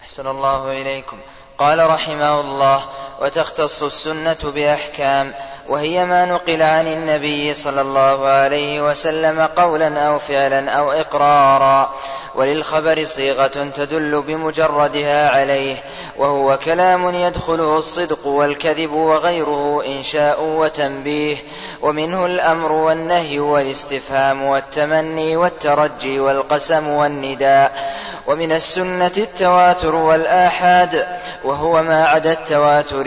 [SPEAKER 2] أحسن الله إليكم. قال رحمه الله وتختص السنة بأحكام وهي ما نقل عن النبي صلى الله عليه وسلم قولا أو فعلا أو إقرارا. وللخبر صيغة تدل بمجردها عليه وهو كلام يدخله الصدق والكذب وغيره إنشاء وتنبيه ومنه الأمر والنهي والاستفهام والتمني والترجي والقسم والنداء. ومن السنة التواتر والآحاد وهو ما عدا التواتر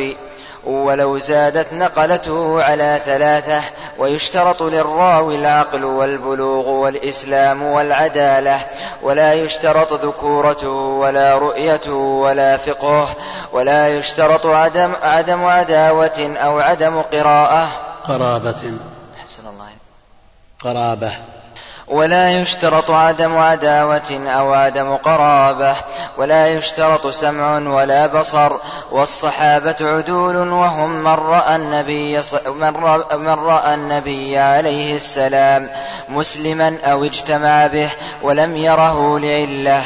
[SPEAKER 2] ولو زادت نقلته على ثلاثة ويشترط للراوي العقل والبلوغ والإسلام والعدالة ولا يشترط ذكورته ولا رؤيته ولا فقه ولا يشترط عدم, عدم عداوة أو عدم قراءة.
[SPEAKER 1] قرابة.
[SPEAKER 2] أحسن الله.
[SPEAKER 1] قرابة.
[SPEAKER 2] ولا يشترط عدم عداوة أو عدم قرابة ولا يشترط سمع ولا بصر. والصحابة عدول وهم من رأى النبي من رأى النبي عليه السلام مسلما أو اجتمع به ولم يره لعلة.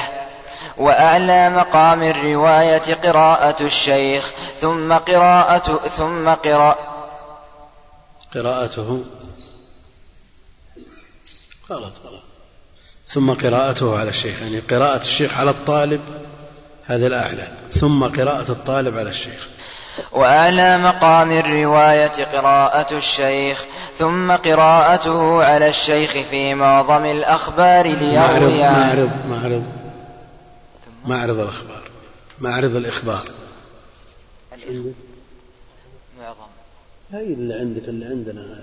[SPEAKER 2] وأعلى مقام الرواية قراءة الشيخ ثم قراءة ثم قراءة
[SPEAKER 1] قراءته غلط غلط ثم قراءته على الشيخ. يعني قراءة الشيخ على الطالب هذا الأعلى. ثم قراءة الطالب على الشيخ.
[SPEAKER 2] وأعلى مقام الرواية قراءة الشيخ ثم قراءته على الشيخ في معظم الأخبار ليروي
[SPEAKER 1] معرض معرض معرض. الأخبار معرض الإخبار. معظم. هاي اللي عندك اللي عندنا.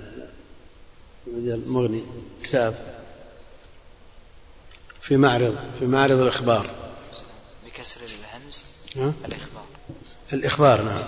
[SPEAKER 1] المغني كتاب. في معرض في معرض الإخبار.
[SPEAKER 2] بكسر الهمز
[SPEAKER 1] الإخبار. الإخبار نعم.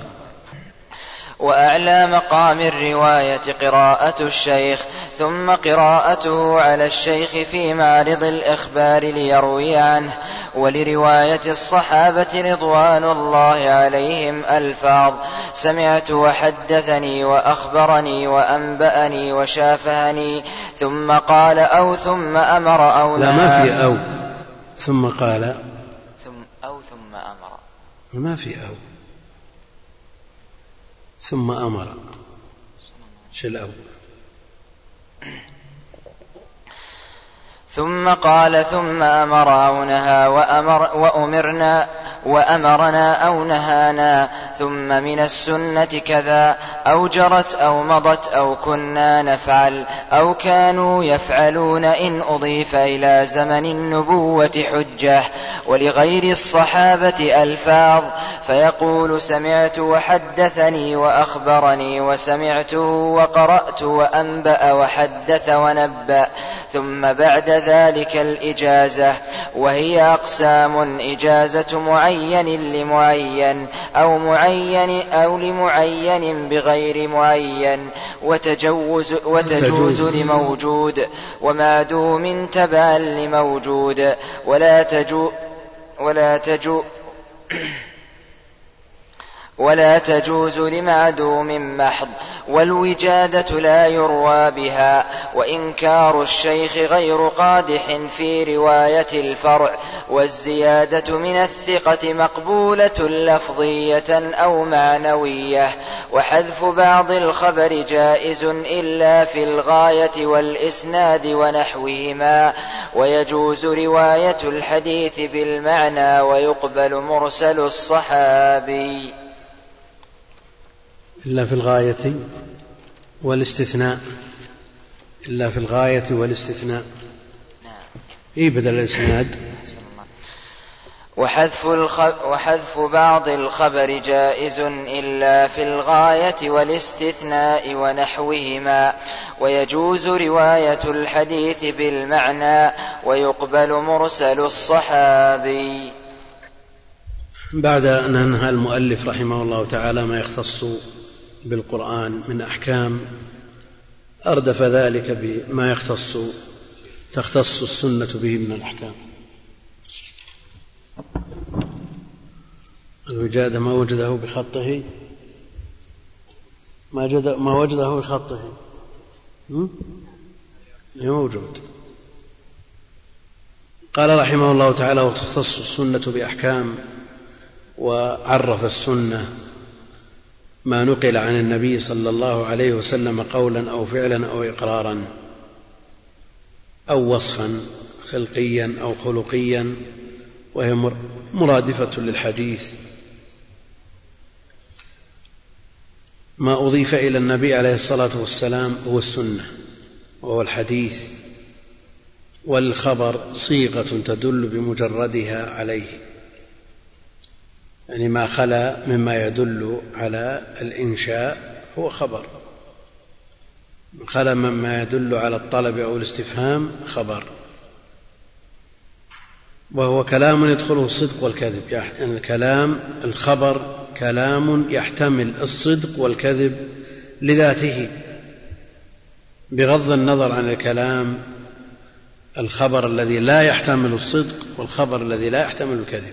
[SPEAKER 2] وأعلى مقام الرواية قراءة الشيخ ثم قراءته على الشيخ في معرض الإخبار ليروي عنه. ولرواية الصحابة رضوان الله عليهم ألفاظ سمعت وحدثني وأخبرني وأنبأني وشافهني ثم قال أو ثم أمر أو
[SPEAKER 1] لا ما في أو ثم قال
[SPEAKER 2] ثم أو ثم أمر.
[SPEAKER 1] ما في أو. ثم أمر. شو الأول؟
[SPEAKER 2] ثم قال ثم أمر أو نهى وأمر وأمرنا وأمرنا أو نهانا ثم من السنة كذا أو جرت أو مضت أو كنا نفعل أو كانوا يفعلون إن أضيف إلى زمن النبوة حجة. ولغير الصحابة ألفاظ فيقول سمعت وحدثني وأخبرني وسمعته وقرأت وأنبأ وحدث ونبأ. ثم بعد ذلك الإجازة وهي أقسام إجازة معين لمعين أو معين أو لمعين بغير معين. وتجوز وتجوز لموجود ومعدوم تبعا لموجود. ولا تجو ولا تجو ولا تجوز لمعدوم محض والوجادة لا يروى بها وإنكار الشيخ غير قادح في رواية الفرع والزيادة من الثقة مقبولة لفظية أو معنوية وحذف بعض الخبر جائز إلا في الغاية والإسناد ونحوهما ويجوز رواية الحديث بالمعنى ويقبل مرسل الصحابي.
[SPEAKER 1] إلا في الغاية والاستثناء. إلا في الغاية والاستثناء. نعم. إيه بدل الإسناد؟
[SPEAKER 2] وحذف, وحذف بعض الخبر جائز إلا في الغاية والاستثناء ونحوهما. ويجوز رواية الحديث بالمعنى ويقبل مرسل الصحابي.
[SPEAKER 1] بعد أن أنهى المؤلف رحمه الله تعالى ما يختص بالقرآن من أحكام أردف ذلك بما يختص تختص السنة به من الأحكام. الوجادة ما وجده بخطه ما, جد ما وجده بخطه. موجود. قال رحمه الله تعالى وتختص السنة بأحكام وعرف السنة ما نقل عن النبي صلى الله عليه وسلم قولا أو فعلا أو إقرارا أو وصفا خلقيا أو خلقيا وهي مرادفة للحديث. ما أضيف إلى النبي عليه الصلاة والسلام هو السنة وهو الحديث والخبر صيغة تدل بمجردها عليه. يعني ما خلا مما يدل على الإنشاء هو خبر. خلا مما يدل على الطلب أو الاستفهام خبر. وهو كلام يدخله الصدق والكذب. يعني الكلام الخبر كلام يحتمل الصدق والكذب لذاته. بغض النظر عن الكلام الخبر الذي لا يحتمل الصدق والخبر الذي لا يحتمل الكذب.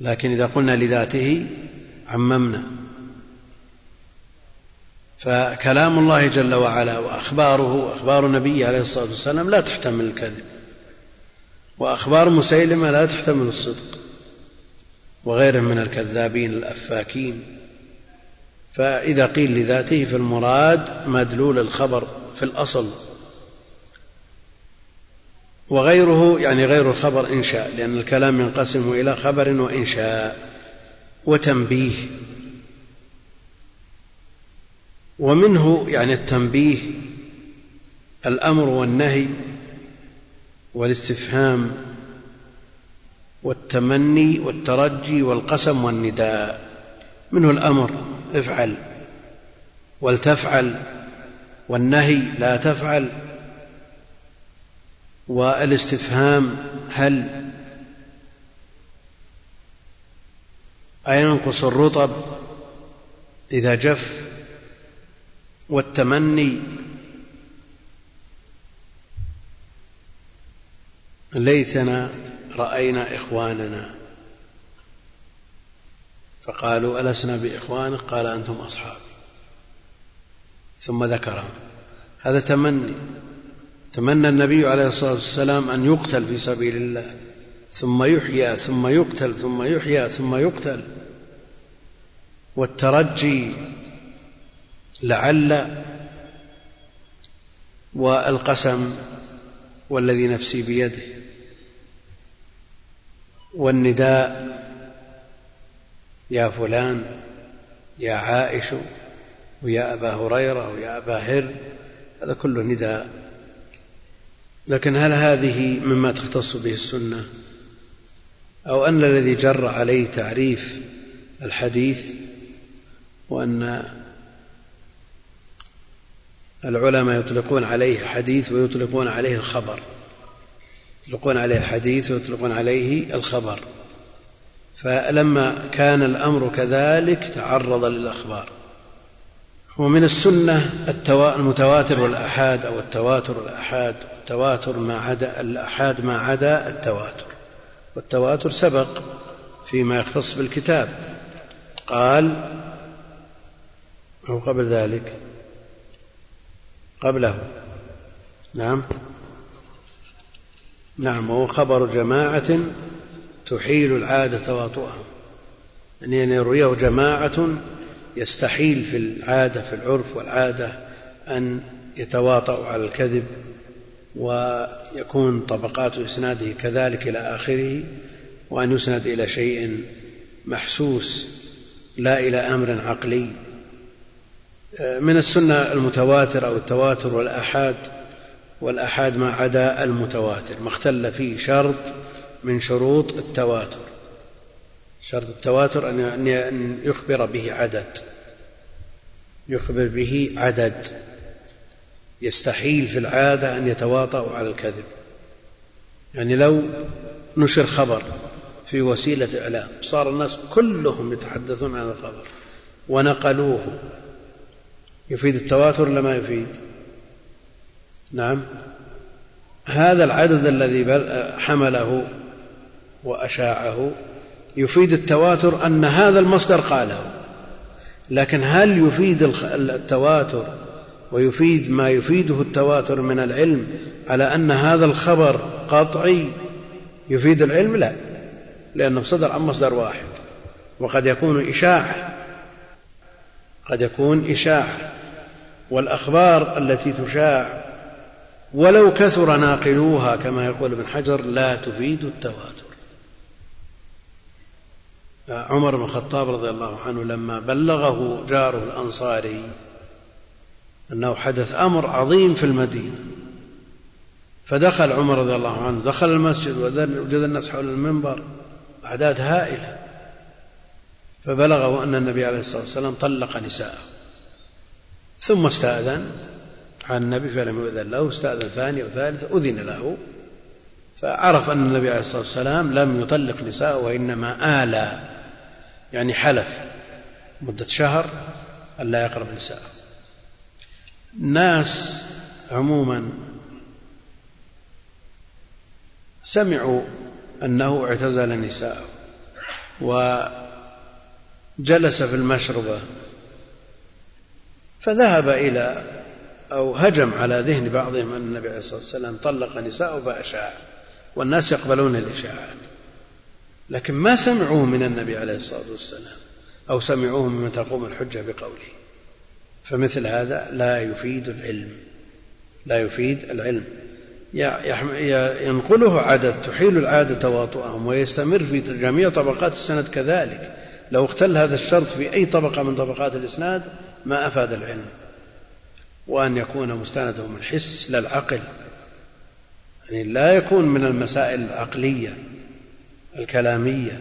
[SPEAKER 1] لكن إذا قلنا لذاته عممنا. فكلام الله جل وعلا وأخباره وأخبار النبي عليه الصلاة والسلام لا تحتمل الكذب. وأخبار مسيلمة لا تحتمل الصدق. وغيره من الكذابين الأفاكين. فإذا قيل لذاته فالمراد مدلول الخبر في الأصل. وغيره يعني غير الخبر إنشاء لأن الكلام ينقسم إلى خبر وإنشاء وتنبيه. ومنه يعني التنبيه الأمر والنهي والاستفهام والتمني والترجي والقسم والنداء. منه الأمر افعل. ولتفعل والنهي لا تفعل. والاستفهام هل أينقص الرطب إذا جف والتمني ليتنا رأينا إخواننا فقالوا ألسنا بإخوانك؟ قال أنتم أصحابي. ثم ذكرهم. هذا تمني. تمنى النبي عليه الصلاة والسلام أن يقتل في سبيل الله. ثم يحيى ثم يقتل ثم يحيى ثم يقتل. والترجي لعل والقسم والذي نفسي بيده. والنداء يا فلان يا عائش ويا أبا هريرة ويا أبا هر هذا كله نداء. لكن هل هذه مما تختص به السنة؟ أو أن الذي جر عليه تعريف الحديث وأن العلماء يطلقون عليه حديث ويطلقون عليه الخبر. يطلقون عليه الحديث ويطلقون عليه الخبر. فلما كان الأمر كذلك تعرض للأخبار. ومن السنة المتواتر والآحاد أو التواتر والآحاد التواتر ما عدا الآحاد ما عدا التواتر. والتواتر سبق فيما يختص بالكتاب. قال أو قبل ذلك قبله. نعم. نعم وهو خبر جماعة تحيل العادة تواطؤهم يعني أن يرويه جماعة يستحيل في العادة في العرف والعادة أن يتواطؤوا على الكذب. ويكون طبقات إسناده كذلك إلى آخره وأن يسند إلى شيء محسوس لا إلى أمر عقلي. من السنة المتواتر أو التواتر والآحاد والآحاد ما عدا المتواتر ما اختل فيه شرط من شروط التواتر. شرط التواتر أن يخبر به عدد. يخبر به عدد. يستحيل في العادة أن يتواطؤوا على الكذب. يعني لو نشر خبر في وسيلة إعلام صار الناس كلهم يتحدثون عن الخبر ونقلوه. يفيد التواتر ولا ما يفيد؟ نعم. هذا العدد الذي حمله وأشاعه يفيد التواتر أن هذا المصدر قاله. لكن هل يفيد التواتر ويفيد ما يفيده التواتر من العلم على أن هذا الخبر قطعي. يفيد العلم؟ لا لأنه صدر عن مصدر واحد وقد يكون إشاعة قد يكون إشاعة. والأخبار التي تشاع ولو كثر ناقلوها كما يقول ابن حجر لا تفيد التواتر. عمر بن الخطاب رضي الله عنه لما بلغه جاره الأنصاري أنه حدث أمر عظيم في المدينة. فدخل عمر رضي الله عنه دخل المسجد وجد الناس حول المنبر أعداد هائلة. فبلغه أن النبي عليه الصلاة والسلام طلق نساءه. ثم استأذن عن النبي فلم يؤذن له استأذن ثانية وثالثة أذن له. فعرف أن النبي عليه الصلاة والسلام لم يطلق نساءه وإنما آلى يعني حلف مدة شهر ألا يقرب نساءه. الناس عموما سمعوا أنه اعتزل نساءه وجلس في المشربة فذهب إلى أو هجم على ذهن بعضهم أن النبي عليه الصلاة والسلام طلق نساءه فأشاع والناس يقبلون الإشاعات لكن ما سمعوه من النبي عليه الصلاة والسلام أو سمعوه ممن تقوم الحجة بقوله. فمثل هذا لا يفيد العلم لا يفيد العلم. ينقله عدد تحيل العادة تواطؤهم ويستمر في جميع طبقات السند كذلك. لو اختل هذا الشرط في أي طبقة من طبقات الإسناد ما أفاد العلم. وأن يكون مستنده من الحس لا العقل. يعني لا يكون من المسائل العقلية الكلامية.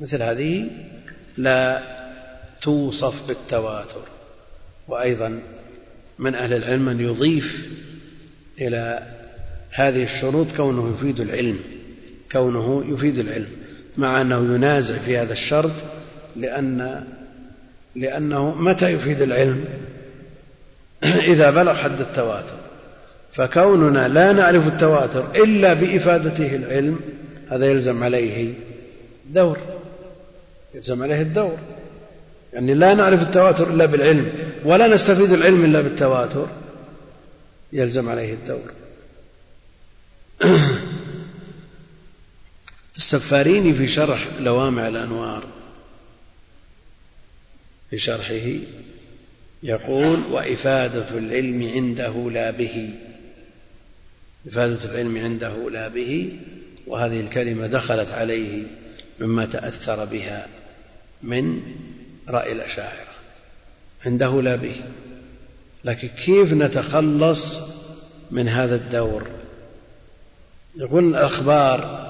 [SPEAKER 1] مثل هذه لا توصف بالتواتر. وأيضا من أهل العلم من يضيف إلى هذه الشروط كونه يفيد العلم كونه يفيد العلم مع أنه ينازع في هذا الشرط لأن لأنه متى يفيد العلم؟ إذا بلغ حد التواتر. فكوننا لا نعرف التواتر إلا بإفادته العلم هذا يلزم عليه دور يلزم عليه الدور. يعني لا نعرف التواتر إلا بالعلم. ولا نستفيد العلم إلا بالتواتر يلزم عليه الدور. السفاريني في شرح لوامع الأنوار في شرحه يقول وإفادة العلم عنده لا به إفادة العلم عنده لا به وهذه الكلمة دخلت عليه مما تأثر بها من رأي الأشاعرة عنده لا به. لكن كيف نتخلص من هذا الدور؟ يقول الأخبار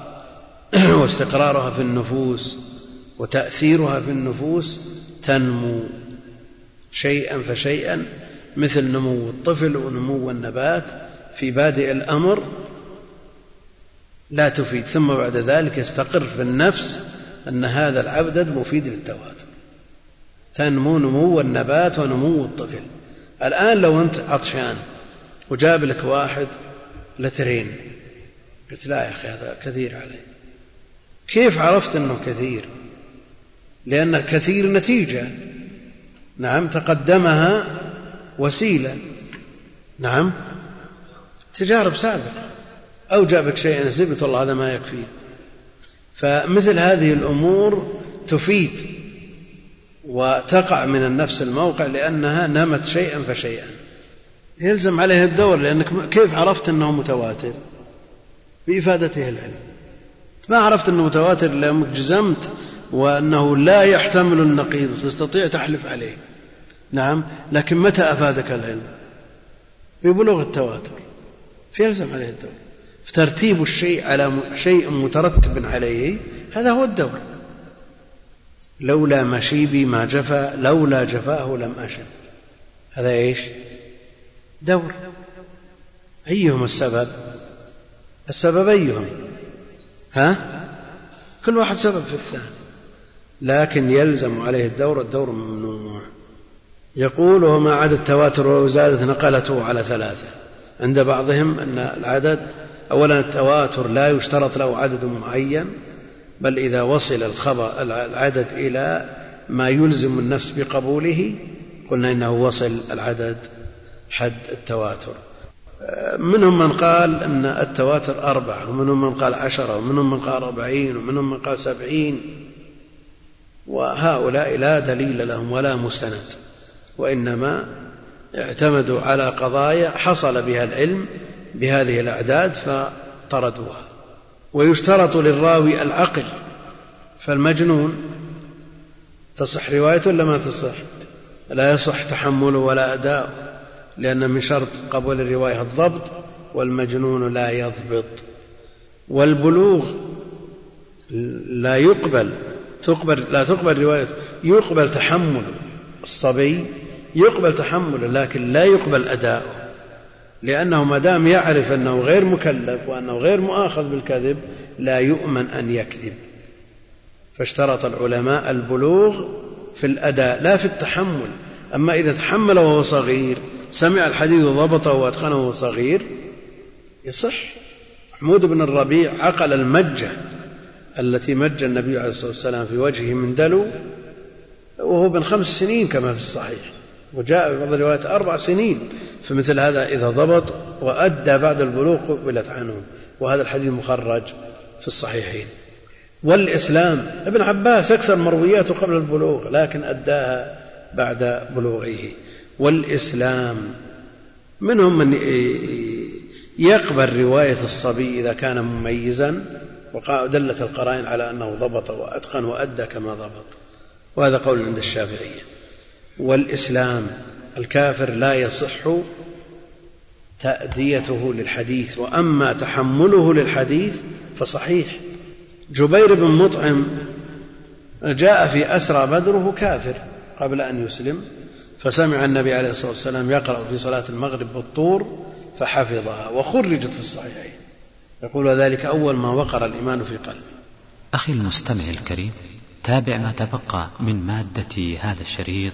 [SPEAKER 1] واستقرارها في النفوس وتأثيرها في النفوس تنمو شيئا فشيئا مثل نمو الطفل ونمو النبات في بادئ الأمر لا تفيد. ثم بعد ذلك يستقر في النفس أن هذا العبد مفيد للتواتر. تنمو نمو النبات ونمو الطفل. الآن لو أنت عطشان وجاب لك واحد لترين قلت لا يا أخي هذا كثير علي. كيف عرفت أنه كثير؟ لأن كثير نتيجة. نعم تقدمها وسيلة. نعم تجارب سابقة. أو جابك شيء نسيب والله هذا ما يكفي. فمثل هذه الأمور تفيد وتقع من النفس الموقع لأنها نمت شيئا فشيئا. يلزم عليه الدور لأنك كيف عرفت أنه متواتر؟ بإفادته العلم. ما عرفت أنه متواتر لأنك جزمت وأنه لا يحتمل النقيض تستطيع تحلف عليه. نعم لكن متى أفادك العلم؟ ببلوغ التواتر. فيلزم عليه الدور. ترتيب الشيء على شيء مترتب عليه هذا هو الدور. لولا مشيبي ما جفا لولا جفاه لم أشب. هذا إيش؟ دور. أيهم السبب؟ السبب أيهم؟ ها؟ كل واحد سبب في الثاني. لكن يلزم عليه الدور الدور ممنوع. يقول وما عدا التواتر ولو زادت نقلته على ثلاثة. عند بعضهم أن العدد أولا التواتر لا يشترط له عدد معين بل إذا وصل الخبر العدد إلى ما يلزم النفس بقبوله قلنا إنه وصل العدد حد التواتر. منهم من قال أن التواتر أربعة ومنهم من قال عشرة ومنهم من قال أربعين ومنهم من قال سبعين. وهؤلاء لا دليل لهم ولا مستند وإنما اعتمدوا على قضايا حصل بها العلم بهذه الأعداد فطردوها. ويشترط للراوي العقل فالمجنون تصح روايته ولا ما تصح؟ لا يصح تحمله ولا أداء لأن من شرط قبول الرواية الضبط والمجنون لا يضبط. والبلوغ لا يقبل تقبل لا تقبل رواية يقبل تحمل الصبي يقبل تحمله لكن لا يقبل أداؤه. لأنه ما دام يعرف أنه غير مكلف وأنه غير مؤاخذ بالكذب لا يؤمن أن يكذب. فاشترط العلماء البلوغ في الأداء لا في التحمل. أما إذا تحمل وهو صغير سمع الحديث وضبطه وأتقنه وهو صغير يصح. محمود بن الربيع عقل المجة التي مج النبي عليه الصلاة والسلام في وجهه من دلو وهو ابن خمس سنين كما في الصحيح. وجاء في بعض الروايات أربع سنين فمثل هذا إذا ضبط وأدى بعد البلوغ قبلت عنه وهذا الحديث مخرج في الصحيحين. والإسلام ابن عباس أكثر مروياته قبل البلوغ لكن أداها بعد بلوغه. والإسلام منهم من يقبل رواية الصبي إذا كان مميزا ودلت القرائن على أنه ضبط وأتقن وأدى كما ضبط. وهذا قول عند الشافعية. والإسلام الكافر لا يصح تأديته للحديث وأما تحمله للحديث فصحيح. جبير بن مطعم جاء في أسرى بدره كافر قبل أن يسلم فسمع النبي عليه الصلاة والسلام يقرأ في صلاة المغرب بالطور فحفظها وخرجت في الصحيحين. يقول ذلك أول ما وقر الإيمان في قلبه
[SPEAKER 3] أخي المستمع الكريم تابع ما تبقى من مادة هذا الشريط